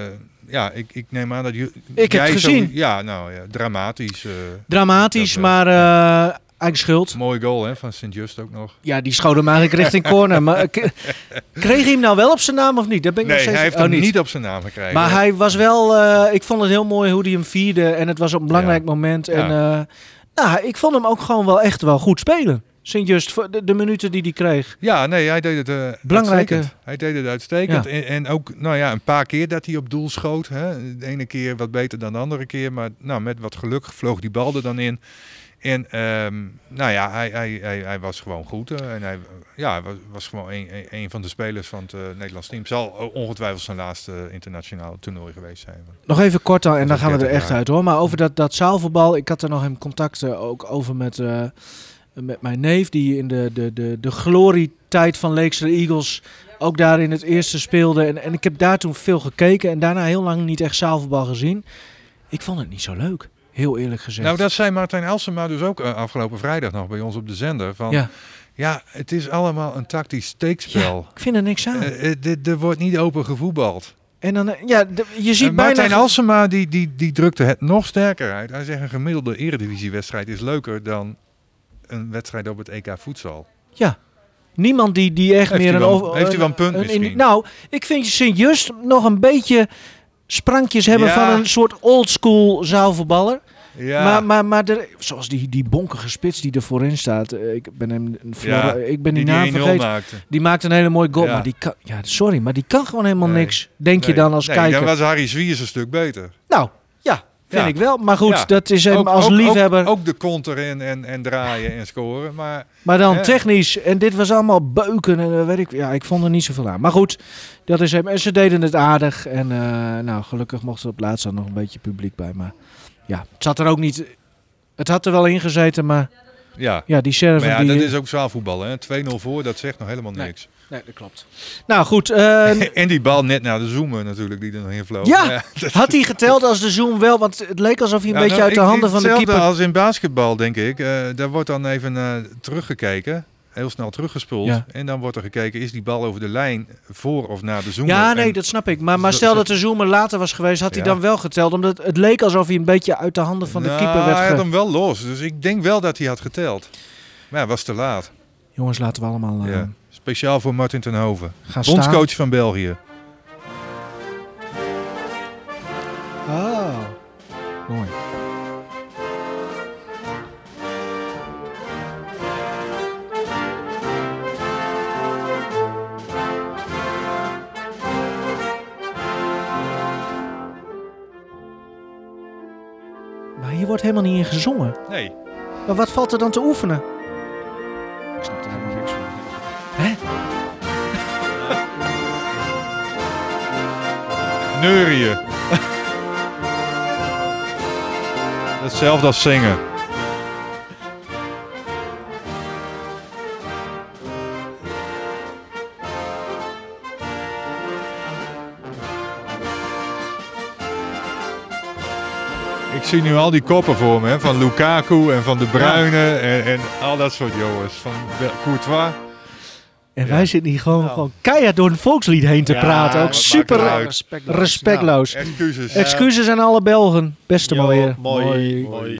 ja, ik, ik neem aan dat je. Ik heb jij zo- gezien. ja, nou ja, dramatisch. eh, Dramatisch, Dat, maar eigen schuld. mooi goal hè, van Sint-Just ook nog. Ja, die schoot hem eigenlijk richting corner. Maar eh, kreeg hij hem nou wel op zijn naam of niet? Dat ben ik nog steeds... hij heeft oh, hem niet op zijn naam gekregen. Maar hij was wel... eh, ik vond het heel mooi hoe hij hem vierde. En het was op een belangrijk moment. En eh, nou, ik vond hem ook gewoon wel echt wel goed spelen. Sint-Just, voor de, de minuten die hij kreeg. Ja, nee, hij deed het eh Belangrijke- uitstekend. Hij deed het uitstekend. En, en ook nou ja, een paar keer dat hij op doel schoot. Hè. De ene keer wat beter dan de andere keer. Maar nou, met wat geluk vloog die bal er dan in. En ehm, nou ja, hij, hij, hij, hij was gewoon goed. eh, en hij ja, was, was gewoon een, een, een van de spelers van het eh, Nederlands team. Zal ongetwijfeld zijn laatste internationale toernooi geweest zijn. Nog even kort dan, en dan gaan we er 30 echt uit hoor. Maar over dat, dat zaalvoetbal, ik had er nog in contact eh, ook over met, eh, met mijn neef, die in de, de, de, de glorietijd van Leekster Eagles ook daar in het eerste speelde. En, en ik heb daar toen veel gekeken en daarna heel lang niet echt zaalvoetbal gezien. Ik vond het niet zo leuk, heel eerlijk gezegd. Nou, dat zei Martijn Elsema dus ook eh, afgelopen vrijdag nog bij ons op de zender. Van, ja. ja, het is allemaal een tactisch steekspel. ik vind er niks aan. Eh, eh, er wordt niet open gevoetbald. en dan, ja, je ziet En bijna... Martijn Alsema die, die, die drukte het nog sterker uit. Hij zegt een gemiddelde eredivisiewedstrijd is leuker dan een wedstrijd op het EK voedsel. Ja. Niemand die, die echt Heeft meer een... wel- over- heeft hij wel een punt misschien? nou, ik vind Sint-Just nog een beetje sprankjes hebben Ja. van een soort oldschool zaalvoetballer. Ja, Maar, maar, maar er, zoals die, die bonkige spits die er voorin staat. eh, Ik ben, hem, een Ja, ik ben die, die naam die 1-0 vergeten. maakte. Die maakt een hele mooie goal. Ja. Maar die kan, ja, sorry, maar die kan gewoon helemaal Nee. niks. Denk je dan als nee, kijker. Dan was Harry Zwiers een stuk beter. Nou, ja. Vind Ja. ik wel. Maar goed, Ja. dat is hem als ook- liefhebber. Ook, ook de konter en, en, en draaien en scoren. Maar maar dan hè. technisch. En dit was allemaal beuken. En eh, weet ik. Ja, ik vond er niet zoveel aan. Maar goed, dat is hem. En ze deden het aardig. En eh, nou, gelukkig mocht er op laatst dan nog een beetje publiek bij. Maar ja, het zat er ook niet. Het had er wel in gezeten, maar ja. ja, die server Maar ja, die... dat is ook zaalvoetbal. hè. 2-0 voor, dat zegt nog helemaal niks. Nee, dat klopt. Nou goed, eh, En die bal net naar de zoomer natuurlijk, die er nog in vloog. Ja, dat- had hij geteld als de zoom wel? Want het leek alsof hij een beetje nou, uit de handen van de hetzelfde keeper... als in basketbal, denk ik. Eh, daar wordt dan even eh, teruggekeken. Heel snel teruggespoeld. Ja. En dan wordt er gekeken, is die bal over de lijn voor of naar de zoomer? Ja, nee, En- dat snap ik. Maar, maar Zo- stel zo- dat de zoomer later was geweest, had hij Ja. dan wel geteld. Omdat het leek alsof hij een beetje uit de handen van de Nou, keeper werd hij ge... had hem wel los. Dus ik denk wel dat hij had geteld. Maar ja, was te laat. Jongens, laten we allemaal eh, Ja. Speciaal voor Martin ten Hoven. staan. Bondscoach van België. Helemaal niet in gezongen. Nee. Maar wat valt er dan te oefenen? Ik snap er helemaal niks van. Hè? Hetzelfde als zingen. Zie nu al die koppen voor me, hè, van Lukaku en van De Bruyne en, en al dat soort jongens. Van Courtois. En Ja. wij zitten hier gewoon, Nou. gewoon keihard door een volkslied heen te Ja, praten. Ook super respectloos. Excuses. Excuses aan alle Belgen. Beste Jo, maar weer. mooi, mooi.